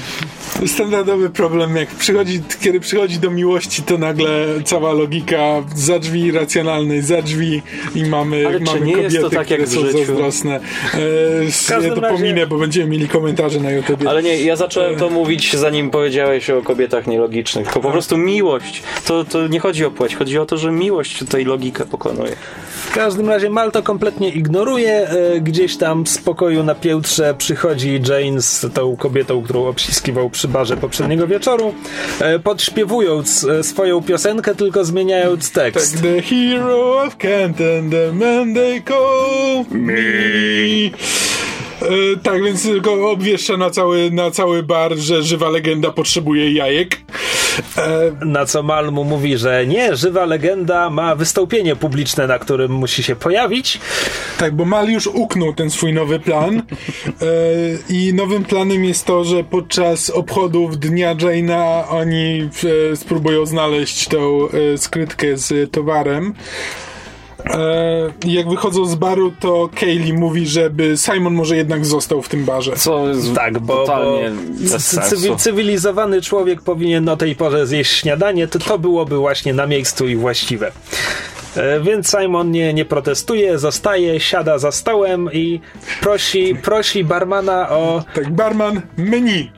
Standardowy problem. Jak przychodzi, kiedy przychodzi do miłości, to nagle cała logika za drzwi racjonalnej, za drzwi i mamy, Ale czy mamy nie kobiety, jest to tak które są życiu? zazdrosne. E, ja to razie- pominę, bo będziemy mieli komentarze na YouTube. Ale nie, ja zacząłem to mówić zanim powiedziałeś o kobietach nielogicznych. Tylko po prostu miłość. To, to nie chodzi o płeć, chodzi o to, że miłość tutaj logikę pokonuje. W każdym razie Mal to kompletnie ignoruje. E, Gdzieś tam z pokoju na piętrze przychodzi Jane z tą kobietą, którą obściskiwał przy barze poprzedniego wieczoru, e, podśpiewując e, swoją piosenkę, tylko zmieniając Tak, tekst. the hero of Kent and the man they call me. E, tak, więc tylko obwieszcza na cały, na cały bar, że żywa legenda potrzebuje jajek. E, Na co Mal mu mówi, że nie, żywa legenda ma wystąpienie publiczne, na którym musi się pojawić. Tak, bo Mal już uknął ten swój nowy plan. E, I nowym planem jest to, że podczas obchodów Dnia Jane'a oni e, spróbują znaleźć tą skrytkę z towarem. E, jak wychodzą z baru, to Kaylee mówi, żeby Simon może jednak został w tym barze. Co jest Tak, bo, bo totalnie cywi- cywilizowany człowiek powinien o tej porze zjeść śniadanie, to to byłoby właśnie na miejscu i właściwe. E, Więc Simon nie, nie protestuje, zostaje, siada za stołem i prosi, prosi barmana o Tak, barman, menu.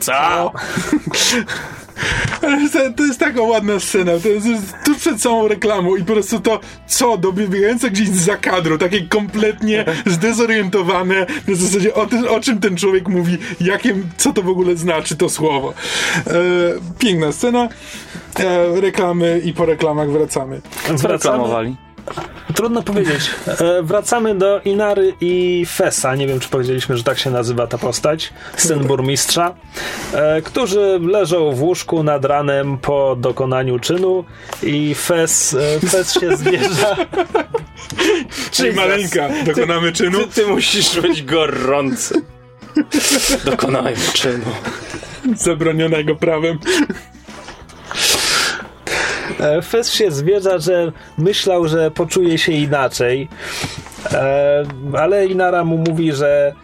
co? Ale [LAUGHS] [LAUGHS] to, to jest taka ładna scena. To jest, tu przed całą reklamą i po prostu to, co, dobiegające gdzieś za kadru, takie kompletnie zdezorientowane, na zasadzie o, tym, o czym ten człowiek mówi, jakim, co to w ogóle znaczy to słowo. E, piękna scena. E, reklamy i po reklamach wracamy. Co reklamowali? Trudno powiedzieć. E, wracamy do Inary i Fesa. Nie wiem, czy powiedzieliśmy, że tak się nazywa ta postać. Syn burmistrza. E, którzy leżą w łóżku nad ranem po dokonaniu czynu i Fes, e, Fes się zbierza. [LAUGHS] Czyli maleńka, dokonamy czynu. Ty, ty musisz być gorący. [LAUGHS] Dokonałem czynu. Zabronionego prawem. E, Fes się zwierza, że myślał, że poczuje się inaczej. E, ale Inara mu mówi, że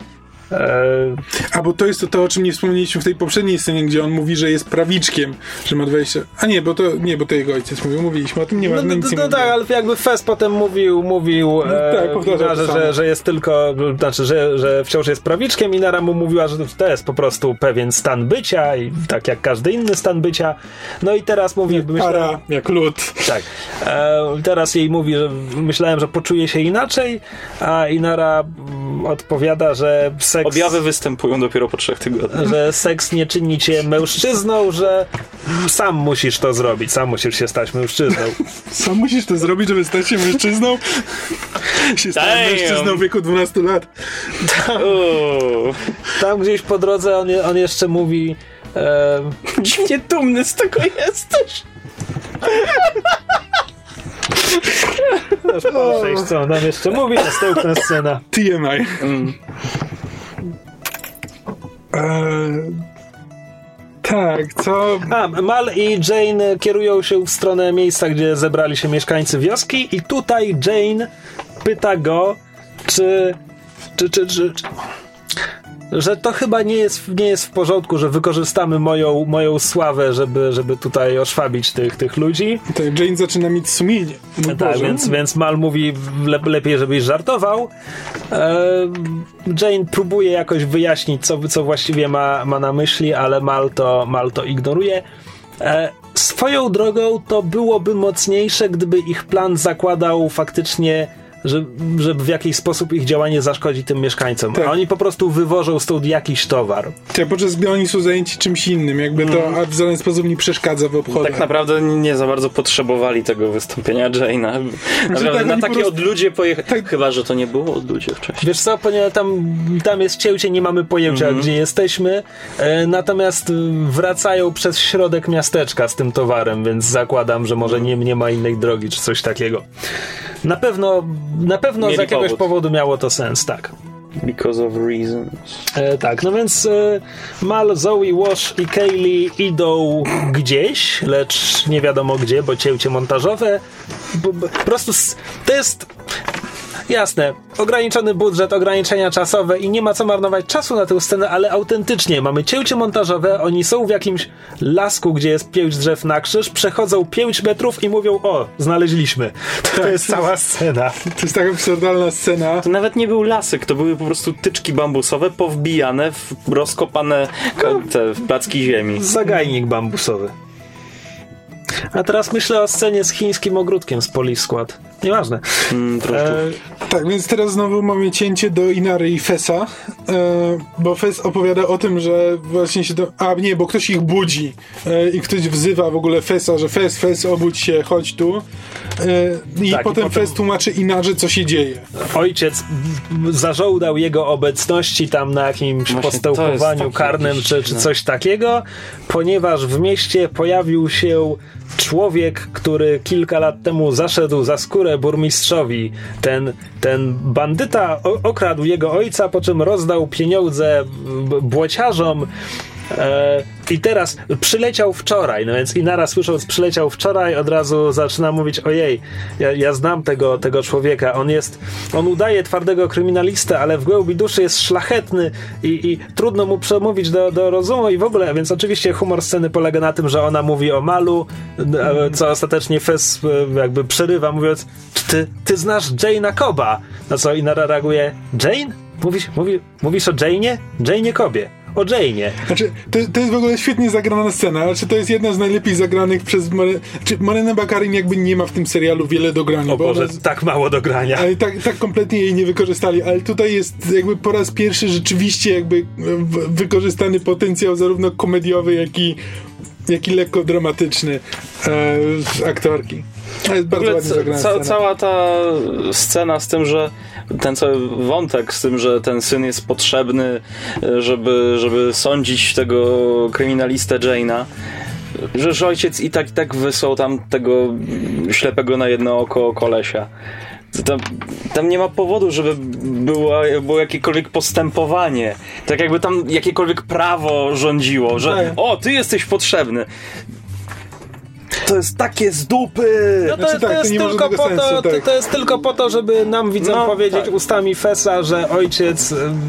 A bo to jest to, to, o czym nie wspomnieliśmy w tej poprzedniej scenie, gdzie on mówi, że jest prawiczkiem, że ma 20. A nie, bo to nie, bo to jego ojciec mówił, mówiliśmy o tym, nie ma No, no, no, nic no, nie no mówiłem. tak, ale jakby Fest potem mówił, mówił e, tak, to samo. że, że jest tylko, znaczy, że, że wciąż jest prawiczkiem i Nara mu mówiła, że to jest po prostu pewien stan bycia i tak jak każdy inny stan bycia. No i teraz mówi, myślałem, Para, jak lód. tak, e, teraz jej mówi, że myślałem, że poczuje się inaczej, a Inara mm, odpowiada, że seks... Objawy występują dopiero po trzech tygodniach. że seks nie czyni cię mężczyzną, że sam musisz to zrobić, sam musisz się stać mężczyzną. [LAUGHS] Sam musisz to zrobić, żeby stać się mężczyzną? [LAUGHS] się stać Damn. mężczyzną w wieku 12 lat. Uuu. Tam gdzieś po drodze on, on jeszcze mówi. E, Dziwnie [LAUGHS] dumny z tego jesteś. Przejść, co on tam jeszcze mówi, następna scena. TMI. Mm. Eee, tak, co... A, Mal i Jane kierują się w stronę miejsca, gdzie zebrali się mieszkańcy wioski, i tutaj Jane pyta go, czy. czy, czy, czy, czy że to chyba nie jest, nie jest w porządku, że wykorzystamy moją, moją sławę, żeby, żeby tutaj oszwabić tych, tych ludzi. Tak, Jane zaczyna mieć sumienie. No Tak, Boże. więc, więc Mal mówi le, lepiej, żebyś żartował. E, Jane próbuje jakoś wyjaśnić, co, co właściwie ma, ma na myśli, ale Mal to, Mal to ignoruje. E, swoją drogą to byłoby mocniejsze, gdyby ich plan zakładał faktycznie, że, że w jakiś sposób ich działanie zaszkodzi tym mieszkańcom. Tak. A oni po prostu wywożą stąd jakiś towar. Tak, podczas gdy oni są zajęci czymś innym, jakby to Mm. a w żaden sposób nie przeszkadza w obchodach. Tak naprawdę nie za bardzo potrzebowali tego wystąpienia Jane'a. Naprawdę tak, na takie prostu- odludzie pojechali. Tak. Chyba, że to nie było odludzie wcześniej. Wiesz co, ponieważ tam, tam jest cięcie, nie mamy pojęcia, gdzie jesteśmy, e, natomiast e, wracają przez środek miasteczka z tym towarem, więc zakładam, że może nie, nie ma innej drogi, czy coś takiego. Na pewno, na pewno z Mieli jakiegoś powód. powodu miało to sens, tak. Because of reasons. E, tak, no więc e, Mal, Zoe, Wash i Kaylee idą gdzieś, lecz nie wiadomo gdzie, bo cięcie montażowe. Po prostu to jest. Jasne, ograniczony budżet, ograniczenia czasowe i nie ma co marnować czasu na tę scenę, ale autentycznie mamy cięcie montażowe, oni są w jakimś lasku, gdzie jest pięć drzew na krzyż, przechodzą 5 metrów i mówią, o, znaleźliśmy. [LAUGHS] To jest cała scena. To jest taka absurdalna scena. To nawet nie był lasek, to były po prostu tyczki bambusowe powbijane w rozkopane ka- te w placki ziemi. Zagajnik bambusowy. A teraz myślę o scenie z chińskim ogródkiem z Police Squad. Nieważne. Mm. E, Tak, więc teraz znowu mamy cięcie do Inary i Fesa, e, bo Fes opowiada o tym, że właśnie się do... A nie, bo ktoś ich budzi e, i ktoś wzywa w ogóle Fesa, że Fes, Fes, obudź się, chodź tu. E, I Tak, i potem potem- Fes tłumaczy Inarze, co się dzieje. ojciec zażądał jego obecności tam na jakimś Właśnie postępowaniu karnym czy, czy coś takiego, ponieważ w mieście pojawił się człowiek, który kilka lat temu zaszedł za skórę burmistrzowi. Ten, ten bandyta okradł jego ojca, po czym rozdał pieniądze błociarzom. E, I teraz przyleciał wczoraj, no więc Inara słysząc przyleciał wczoraj, od razu zaczyna mówić, ojej, ja, ja znam tego, tego człowieka, on jest, on udaje twardego kryminalistę, ale w głębi duszy jest szlachetny i, i trudno mu przemówić do, do rozumu i w ogóle, więc oczywiście humor sceny polega na tym, że ona mówi o Malu, e, co ostatecznie Fes e, jakby przerywa, mówiąc, ty, ty znasz Jane'a Coba? Na co Inara reaguje, Jane? Mówisz, mówi, mówisz o Jane'ie? Jane'ie Kobie. O Jane'ie. Znaczy, to, to jest w ogóle świetnie zagrana scena. Znaczy, to jest jedna z najlepiej zagranych przez More... Znaczy, Morena Bakarin jakby nie ma w tym serialu wiele do grania. O bo ona Boże, jest- tak mało do grania. Ale tak, tak kompletnie jej nie wykorzystali, ale tutaj jest jakby po raz pierwszy rzeczywiście jakby wykorzystany potencjał zarówno komediowy, jak i, jak i lekko dramatyczny e, z aktorki. To jest bardzo ładnie zagrana ca, scena. cała ta scena z tym, że ten cały wątek z tym, że ten syn jest potrzebny, e, żeby, żeby sądzić tego kryminalistę Jane'a, że, że ojciec i tak i tak wysłał tam tego ślepego na jedno oko kolesia. Tam, tam nie ma powodu, żeby było, było jakiekolwiek postępowanie. Tak jakby tam jakiekolwiek prawo rządziło, że Tak. o, ty jesteś potrzebny. To jest takie z dupy! No to, Znaczy jest, tak, to, to jest tylko po to, sensu, to, tak. to jest tylko po to, żeby nam widzom No, powiedzieć tak. ustami Fesa, że ojciec ym,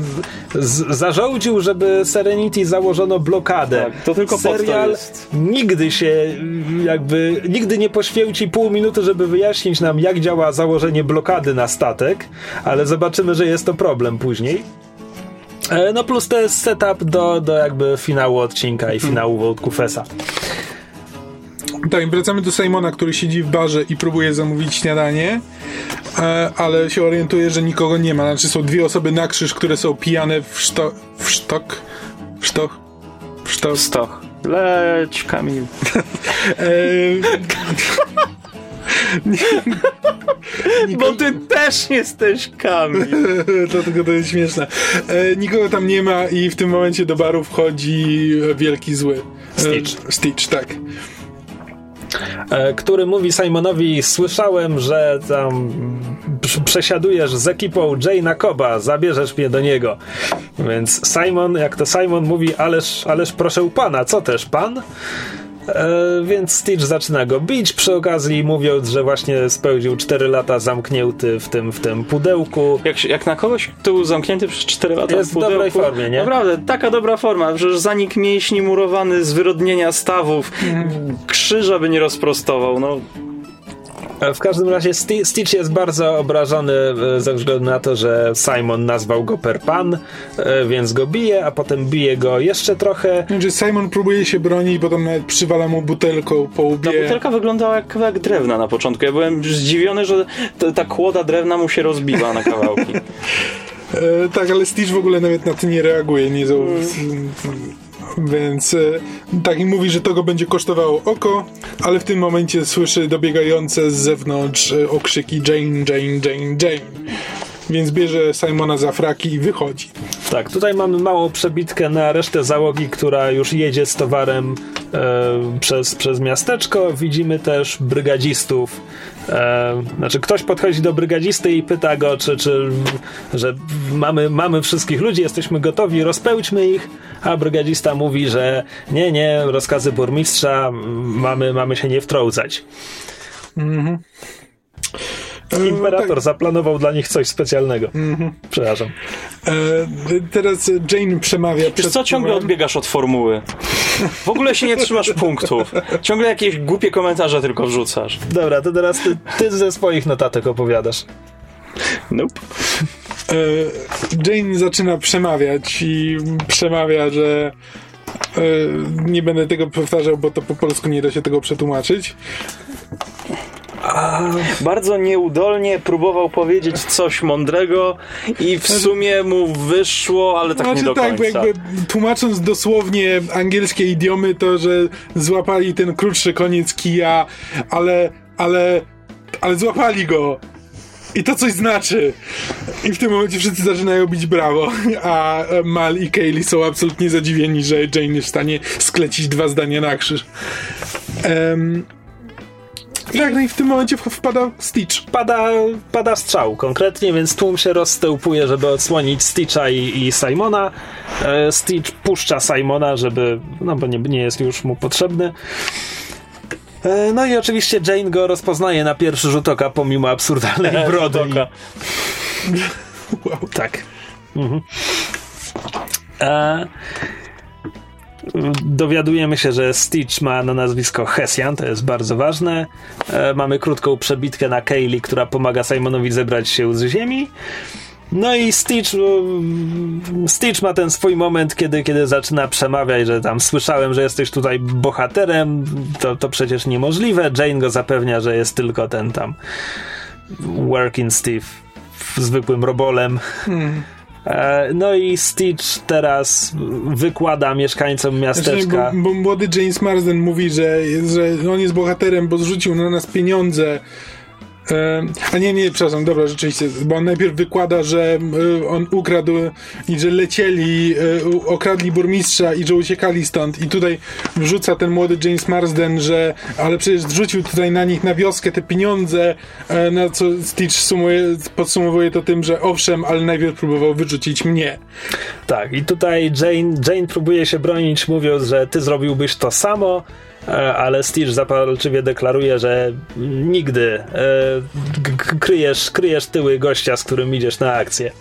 z, zarządził, żeby Serenity założono blokadę. Tak, to tylko po to Serial jest. nigdy się jakby, nigdy nie poświęci pół minuty, żeby wyjaśnić nam, jak działa założenie blokady na statek, ale zobaczymy, że jest to problem później. E, No plus to jest setup do, do jakby finału odcinka i finału wątku Fesa. Tak, wracamy do Simona, który siedzi w barze i próbuje zamówić śniadanie, e, ale się orientuje, że nikogo nie ma. Znaczy są dwie osoby na krzyż, które są pijane w, szto, w sztok. W sztok. W sztok. Stoch. Leć, Kamil. [LAUGHS] E, [LAUGHS] Bo ty też jesteś Kamil. [LAUGHS] Dlatego to jest śmieszne. E, nikogo tam nie ma i w tym momencie do baru wchodzi wielki zły. E, Stitch. Stitch, tak. E, który mówi Simonowi: Słyszałem, że tam przesiadujesz z ekipą Jane'a Coba, zabierzesz mnie do niego. Więc Simon, jak to Simon mówi, ależ, ależ proszę pana, co też pan? E, więc Stitch zaczyna go bić przy okazji, mówiąc, że właśnie spełnił 4 lata zamknięty w tym, w tym pudełku. Jak, jak na kogoś, kto był zamknięty przez 4 lata Jest w w dobrej pudełku, formie, nie? Naprawdę, taka dobra forma. Przecież zanik mięśni murowany z wyrodnienia stawów. Krzyża by nie rozprostował. No, W każdym razie Sti- Stitch jest bardzo obrażony e, ze względu na to, że Simon nazwał go per pan, e, więc go bije, a potem bije go jeszcze trochę. Znaczy Simon próbuje się bronić, potem nawet przywala mu butelką po ta łbie. butelka wyglądała jak kawałek drewna na początku. Ja byłem zdziwiony, że ta, ta kłoda drewna mu się rozbiła na kawałki. [LAUGHS] E, tak, ale Stitch w ogóle nawet na to nie reaguje, nie zau... Więc e, tak i mówi, że to go będzie kosztowało oko, ale w tym momencie słyszy dobiegające z zewnątrz e, okrzyki Jane, Jane, Jane, Jane. Więc bierze Simona za fraki i wychodzi. Tak, tutaj mamy małą przebitkę na resztę załogi, która już jedzie z towarem e, przez, przez miasteczko. Widzimy też brygadzistów. E, znaczy, ktoś podchodzi do brygadzisty i pyta go, czy, czy że mamy, mamy wszystkich ludzi, jesteśmy gotowi, rozpełćmy ich. A brygadzista mówi, że nie, nie, rozkazy burmistrza, mamy, mamy się nie wtrącać. E, Imperator zaplanował dla nich coś specjalnego. Przepraszam. E, teraz Jane przemawia Wiesz przed co, ciągle tłumem. odbiegasz od formuły. W ogóle się nie trzymasz punktów. Ciągle jakieś głupie komentarze tylko wrzucasz. Dobra, to teraz ty, ty ze swoich notatek opowiadasz. Nope. E, Jane zaczyna przemawiać i przemawia, że e, nie będę tego powtarzał, bo to po polsku nie da się tego przetłumaczyć. Bardzo nieudolnie próbował powiedzieć coś mądrego i w sumie mu wyszło, ale tak nie do tak, końca. jakby tłumacząc dosłownie angielskie idiomy, to że złapali ten krótszy koniec kija, ale, ale, ale złapali go. I to coś znaczy. I w tym momencie wszyscy zaczynają bić brawo, a Mal i Kaylee są absolutnie zadziwieni, że Jane jest w stanie sklecić dwa zdania na krzyż. Em, tak, no i w tym momencie wpada Stitch. Pada, pada strzał konkretnie, więc tłum się rozstełpuje, żeby odsłonić Stitcha i, i Simona. E, Stitch puszcza Simona, żeby, no bo nie, nie jest już mu potrzebny. E, No i oczywiście Jane go rozpoznaje na pierwszy rzut oka, pomimo absurdalnej [LAUGHS] brody. Oka. Wow. Tak. Mhm. E, dowiadujemy się, że Stitch ma na nazwisko Hessian, to jest bardzo ważne. E, mamy krótką przebitkę na Kaylee, która pomaga Simonowi zebrać się z ziemi. No i Stitch, mm, Stitch ma ten swój moment, kiedy, kiedy zaczyna przemawiać, że tam słyszałem, że jesteś tutaj bohaterem, to, to przecież niemożliwe. Jane go zapewnia, że jest tylko ten tam working Steve zwykłym robolem. E, No i Stitch teraz wykłada mieszkańcom Znaczy, miasteczka. bo, bo młody James Marsden mówi, że, że on jest bohaterem, bo zrzucił na nas pieniądze. E, a nie, nie, przepraszam, dobra, rzeczywiście, bo on najpierw wykłada, że e, on ukradł i że lecieli, e, okradli burmistrza i że uciekali stąd. I tutaj wrzuca ten młody James Marsden, że ale przecież zrzucił tutaj na nich na wioskę te pieniądze, na co Stitch sumuje, podsumowuje to tym, że owszem, ale najpierw próbował wyrzucić mnie. Tak, i tutaj Jane, Jane próbuje się bronić, mówiąc, że ty zrobiłbyś to samo, ale Stitch zapalczywie deklaruje, że nigdy e, kryjesz, kryjesz tyły gościa, z którym idziesz na akcję.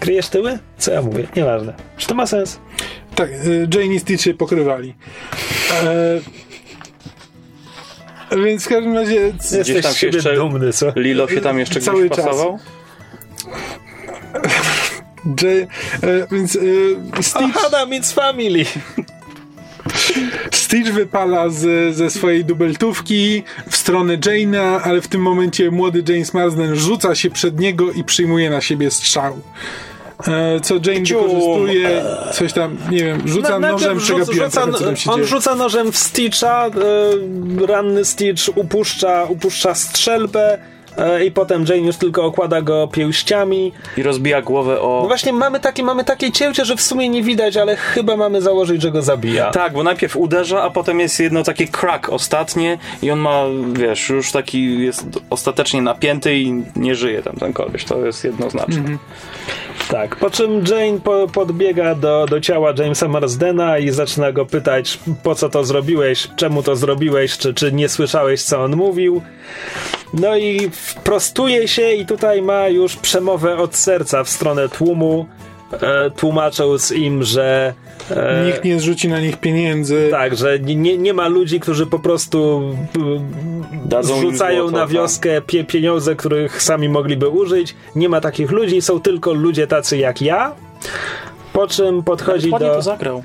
Kryjesz tyły? Co ja mówię? Nieważne. Czy to ma sens? Tak, y, Jane i Stitch się pokrywali. E, więc w każdym razie c- Jesteś tam się jeszcze- dumny, co? Lilo się tam jeszcze Cały gdzieś czas. pasował? [LAUGHS] J, e, więc e, Stitch, Adam, it's family! Stitch wypala z, ze swojej dubeltówki w stronę Jane'a, ale w tym momencie młody James Marsden rzuca się przed niego i przyjmuje na siebie strzał. E, co Jane wykorzystuje, coś tam, nie wiem, rzuca Na- nożem, rzuca- rzuca, On dzieje. rzuca nożem w Stitcha, e, ranny Stitch upuszcza, upuszcza strzelbę i potem Jane już tylko okłada go pięściami. I rozbija głowę o... No właśnie mamy takie, mamy takie cięcie, że w sumie nie widać, ale chyba mamy założyć, że go zabija. Tak, bo najpierw uderza, a potem jest jedno takie crack ostatnie i on ma, wiesz, już taki jest ostatecznie napięty i nie żyje tam ten koleś. To jest jednoznaczne. Tak, po czym Jane po, podbiega do, do ciała Jamesa Marsdena i zaczyna go pytać, po co to zrobiłeś, czemu to zrobiłeś, czy, czy nie słyszałeś, co on mówił. No i prostuje się i tutaj ma już przemowę od serca w stronę tłumu, e, tłumacząc im, że Nikt nie zrzuci na nich pieniędzy. tak, że nie, nie ma ludzi, którzy po prostu Dadzą im zrzucają złoto, na tak. wioskę pie, pieniądze, których sami mogliby użyć. Nie ma takich ludzi, są tylko ludzie tacy jak ja. Po czym podchodzi do. to zagrał.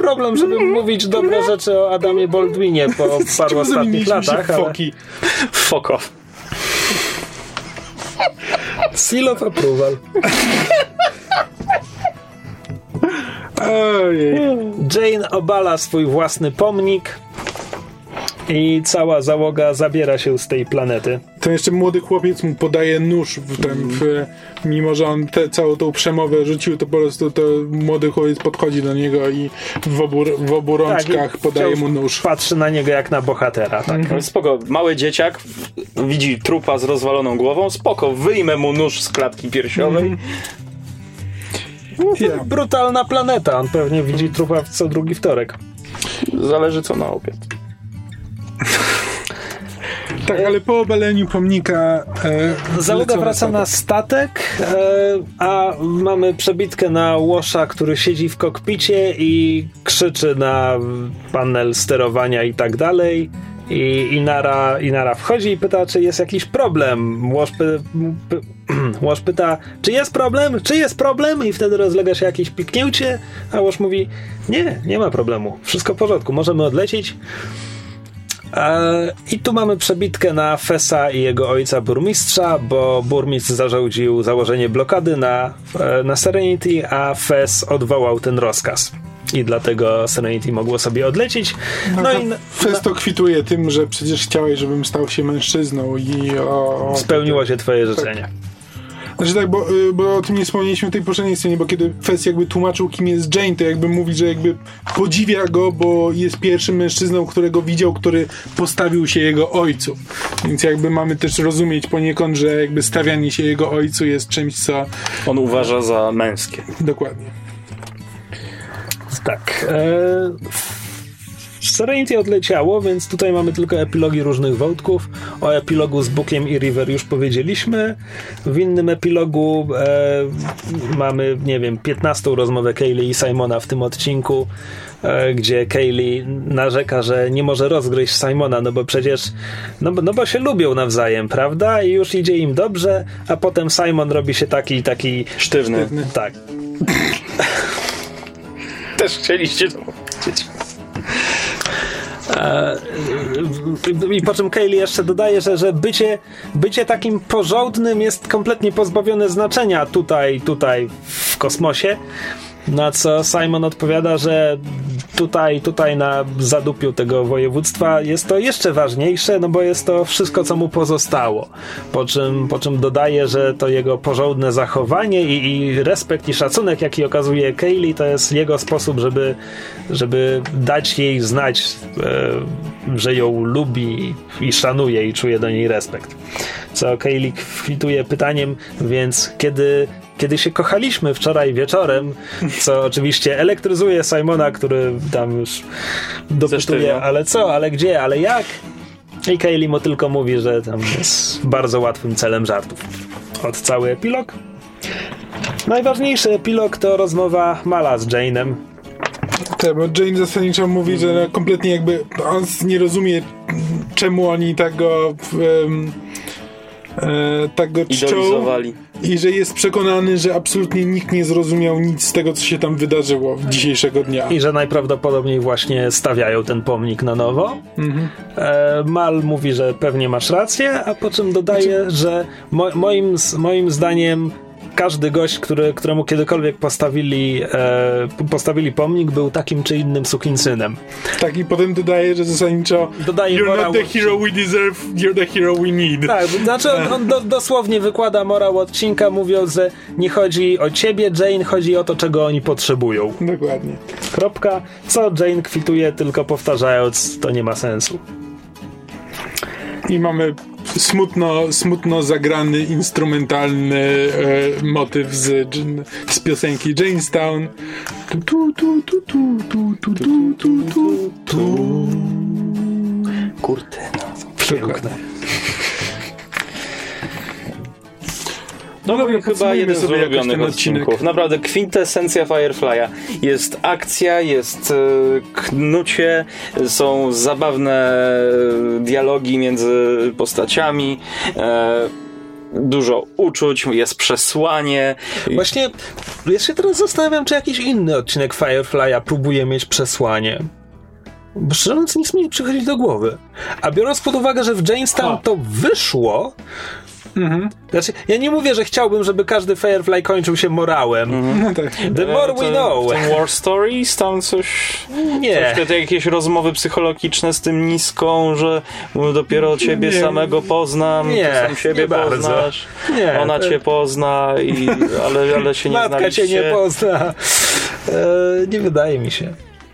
Problem, żeby mówić dobre rzeczy o Adamie Baldwinie po [LAUGHS] paru ostatnich się latach. w Ale... foki? Fuck off. Seal of approval. Ojej. Jane obala swój własny pomnik i cała załoga zabiera się z tej planety. To jeszcze młody chłopiec mu podaje nóż w ten, w, mimo że on te, całą tą przemowę rzucił, to po prostu to młody chłopiec podchodzi do niego i w obu, w obu rączkach Tak, podaje mu nóż. Patrzy na niego jak na bohatera. Tak. No Spoko, mały dzieciak widzi trupa z rozwaloną głową, spoko, wyjmę mu nóż z klatki piersiowej. Ja. Brutalna planeta. On pewnie widzi trupa co drugi wtorek. Zależy co na obiad. [LAUGHS] Tak, ale po obaleniu pomnika e, Załoga wraca na statek, e, a mamy przebitkę na Łosza, który siedzi w kokpicie i krzyczy na panel sterowania i tak dalej. I Inara, Inara wchodzi i pyta, czy jest jakiś problem. Łoż, py, py, [CLEARS THROAT] Łoż pyta, czy jest problem? Czy jest problem? I wtedy rozlega się jakieś piknięcie, a Łoż mówi, nie, nie ma problemu. Wszystko w porządku, możemy odlecieć. E, I tu mamy przebitkę na Fesa i jego ojca burmistrza, bo burmistrz zarządził założenie blokady na, e, na Serenity, a Fes odwołał ten rozkaz. I dlatego Serenity mogło sobie odlecieć. No i na, Festo kwituje tym, że przecież chciałeś, żebym stał się mężczyzną i o, o, spełniło się twoje życzenie. Znaczy tak, bo, y, bo o tym nie wspomnieliśmy w tej poprzedniej scenie, bo kiedy Fest jakby tłumaczył, kim jest Jane, to jakby mówi, że jakby podziwia go, bo jest pierwszym mężczyzną, którego widział, który postawił się jego ojcu. Więc jakby mamy też rozumieć poniekąd, że jakby stawianie się jego ojcu jest czymś, co On uważa za męskie. dokładnie. Tak. E, Serenity odleciało, więc tutaj mamy tylko epilogi różnych wątków. O epilogu z Bookiem i River już powiedzieliśmy. W innym epilogu e, mamy, nie wiem, 15 rozmowę Kaylee i Simona w tym odcinku, e, gdzie Kaylee narzeka, że nie może rozgryźć Simona, no bo przecież, no, bo- no bo się lubią nawzajem, prawda? I już idzie im dobrze, a potem Simon robi się taki, taki Sztywny. tak. Też chcieliście to powiedzieć. I po czym Kaylee jeszcze dodaje, że, że bycie, bycie takim porządnym jest kompletnie pozbawione znaczenia tutaj, tutaj w kosmosie. Na co Simon odpowiada, że tutaj, tutaj na zadupiu tego województwa jest to jeszcze ważniejsze, no bo jest to wszystko, co mu pozostało. Po czym, po czym dodaje, że to jego porządne zachowanie i, i respekt i szacunek, jaki okazuje Kaylee, to jest jego sposób, żeby, żeby dać jej znać, e, że ją lubi i szanuje i czuje do niej respekt. Co Kaylee kwituje pytaniem, więc kiedy kiedy się kochaliśmy wczoraj wieczorem, co oczywiście elektryzuje Simona, który tam już dopytuje, ale co, ale gdzie, ale jak? I Kaylee mu tylko mówi, że tam jest bardzo łatwym celem żartów. Od cały epilog. Najważniejszy epilog to rozmowa Mala z Jane'em. Tak, bo Jane zasadniczo mówi, że no, kompletnie jakby on nie rozumie, czemu oni tak go em, e, tak go czczą Idolizowali. I że jest przekonany, że absolutnie nikt nie zrozumiał nic z tego, co się tam wydarzyło dzisiejszego dnia. I że najprawdopodobniej właśnie stawiają ten pomnik na nowo. E, Mal mówi, że pewnie masz rację, a po czym dodaje, że mo- moim, moim zdaniem każdy gość, który, któremu kiedykolwiek postawili, e, postawili pomnik, był takim czy innym sukinsynem. Tak, i potem dodaje, że zasadniczo Dodaje You're not the hero we deserve, you're the hero we need. Tak, znaczy on, on do, dosłownie wykłada morał odcinka, mówiąc, że nie chodzi o ciebie, Jane, chodzi o to, czego oni potrzebują. Dokładnie. Kropka. Co Jane kwituje, tylko powtarzając, to nie ma sensu. I mamy smutno, smutno zagrany, instrumentalny e, motyw z, z piosenki Jamestown. Tu, tu, tu, tu, tu, tu, tu, tu, tu, tu, tu. Kurtyna. Piękne. No, dobra, chyba podsumujmy jeden z ulubionych odcinków. Naprawdę kwintesencja Firefly'a. Jest akcja, jest e, knucie, są zabawne e, dialogi między postaciami, e, dużo uczuć, jest przesłanie. Właśnie, ja się teraz zastanawiam, czy jakiś inny odcinek Firefly'a próbuje mieć przesłanie. Bo szczerze mówiąc, nic mi nie przychodzi do głowy. A biorąc pod uwagę, że w Jamestown to wyszło, znaczy, ja nie mówię, że chciałbym, żeby każdy Firefly kończył się morałem. No [LAUGHS] tak. The more we E, know. W tym War Stories tam coś... Nie. Coś, te jakieś rozmowy psychologiczne z tym niską, że dopiero ciebie Nie. samego poznam, Nie, ty sam siebie nie bardzo. poznasz, Nie, ona to- cię pozna, i, ale, ale się nie Matka znaliście. cię nie pozna. E, nie wydaje mi się.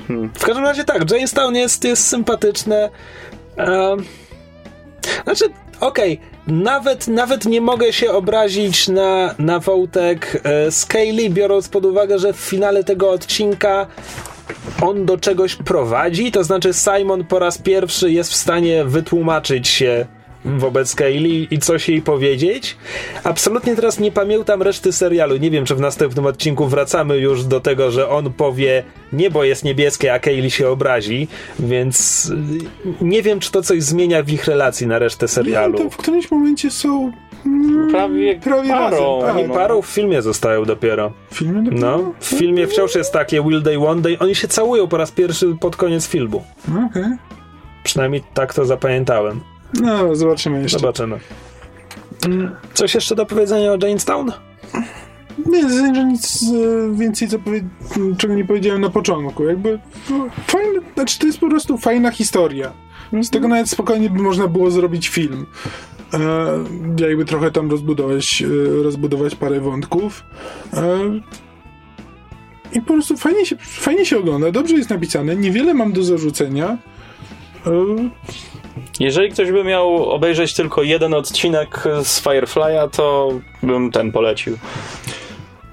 Hmm. W każdym razie tak, Jamestown jest, jest sympatyczne. E, znaczy, okej, nawet, nawet nie mogę się obrazić na, na wątek e, Scaly, biorąc pod uwagę, że w finale tego odcinka on do czegoś prowadzi, to znaczy Simon po raz pierwszy jest w stanie wytłumaczyć się wobec Kaylee i coś jej powiedzieć. Absolutnie teraz nie pamiętam reszty serialu. Nie wiem, czy w następnym odcinku wracamy już do tego, że on powie niebo jest niebieskie, a Kaylee się obrazi, więc y, nie wiem, czy to coś zmienia w ich relacji na resztę serialu. To w którymś momencie są mm, Prawie, Prawie parą. razem, tak. no. Parą w filmie zostają dopiero. filmy dopiero? No, w filmie wciąż jest takie Will Day, One Day. Oni się całują po raz pierwszy pod koniec filmu. Okej. Przynajmniej tak to zapamiętałem. No, zobaczymy jeszcze. Zobaczymy. Coś jeszcze do powiedzenia o Jamestown? Nie, zasadniczo nic e, więcej, co powie- czego nie powiedziałem na początku. Jakby fajne, znaczy to jest po prostu fajna historia. Z tego nawet spokojnie by można było zrobić film. E, jakby trochę tam rozbudować, e, rozbudować parę wątków. E, I po prostu fajnie się, fajnie się ogląda, dobrze jest napisane, niewiele mam do zarzucenia. Jeżeli ktoś by miał obejrzeć tylko jeden odcinek z Firefly'a, to bym ten polecił.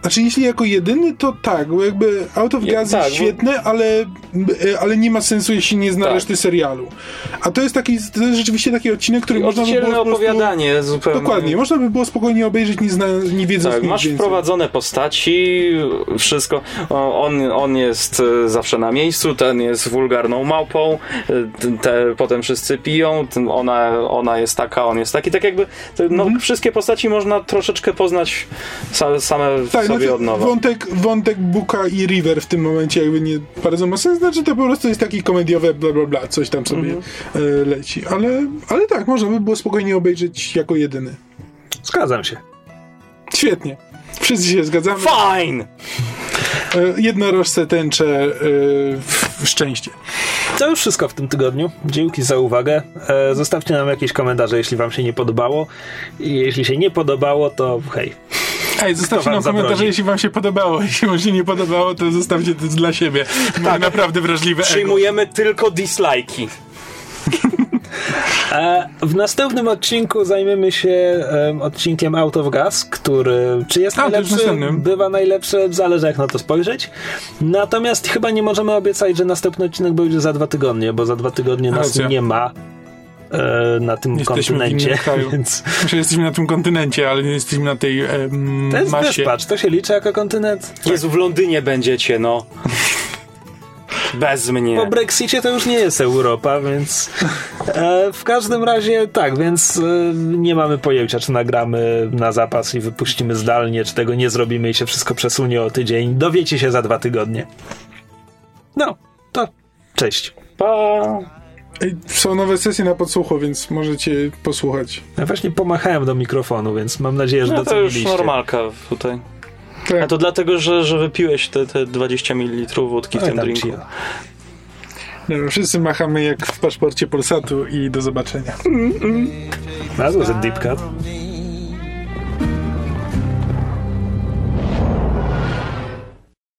Znaczy, jeśli jako jedyny, to tak, bo jakby Out of Je- Gas tak, jest bo- świetne, ale, e, ale nie ma sensu, jeśli nie zna Tak. reszty serialu. A to jest taki, to jest rzeczywiście taki odcinek, który można by było po prostu... opowiadanie zupełnie. Dokładnie, można by było spokojnie obejrzeć, nie, zna, nie wiedząc Tak, masz więcej. wprowadzone postaci, wszystko. On, on jest e, zawsze na miejscu, ten jest wulgarną małpą, e, te, potem wszyscy piją, ona, ona jest taka, on jest taki. Tak jakby no, Mhm. wszystkie postaci można troszeczkę poznać sa, same Tak, sobie znaczy, od nowa. wątek, wątek Buka i River w tym momencie jakby nie bardzo ma sens, znaczy to po prostu jest taki komediowe bla bla bla, coś tam sobie Mhm. e, leci. Ale, ale tak, można by było spokojnie obejrzeć jako jedyny. Zgadzam się. Świetnie. Wszyscy się zgadzamy. Fine! Jednorożce tęcze w szczęście. To już wszystko w tym tygodniu. Dzięki za uwagę. E, zostawcie nam jakieś komentarze, jeśli wam się nie podobało. I jeśli się nie podobało, to hej. Ej, zostawcie nam komentarze, zabroni? jeśli wam się podobało. [LAUGHS] Jeśli wam się nie podobało, to zostawcie to dla siebie. Mamy naprawdę wrażliwe ego. Przyjmujemy tylko dislike'i. [LAUGHS] E, w następnym odcinku zajmiemy się em, odcinkiem Out of Gas, który czy jest A, najlepszy, bywa najlepszy, zależy jak na to spojrzeć. Natomiast chyba nie możemy obiecać, że następny odcinek będzie za dwa tygodnie, bo za dwa tygodnie nas Racja. nie ma e, na tym Jesteśmy kontynencie. [LAUGHS] Więc Myślę, że jesteśmy na tym kontynencie, ale nie jesteśmy na tej em, to jest masie. wyspa, czy to się liczy jako kontynent? Jezu, w Londynie będziecie, no. Bez mnie. Po Brexicie to już nie jest Europa, więc e, w każdym razie tak, więc e, nie mamy pojęcia, czy nagramy na zapas i wypuścimy zdalnie, czy tego nie zrobimy i się wszystko przesunie o tydzień. Dowiecie się za dwa tygodnie. No, to cześć. Pa! Są nowe sesje na podsłuchu, więc możecie posłuchać. Ja właśnie pomachałem do mikrofonu, więc mam nadzieję, że No to już normalka tutaj. Tak. A to dlatego, że, że wypiłeś te, te 20 ml wódki w Oj, tym drinku. Dobra, wszyscy machamy jak w paszporcie Polsatu i do zobaczenia. That was a deep cut.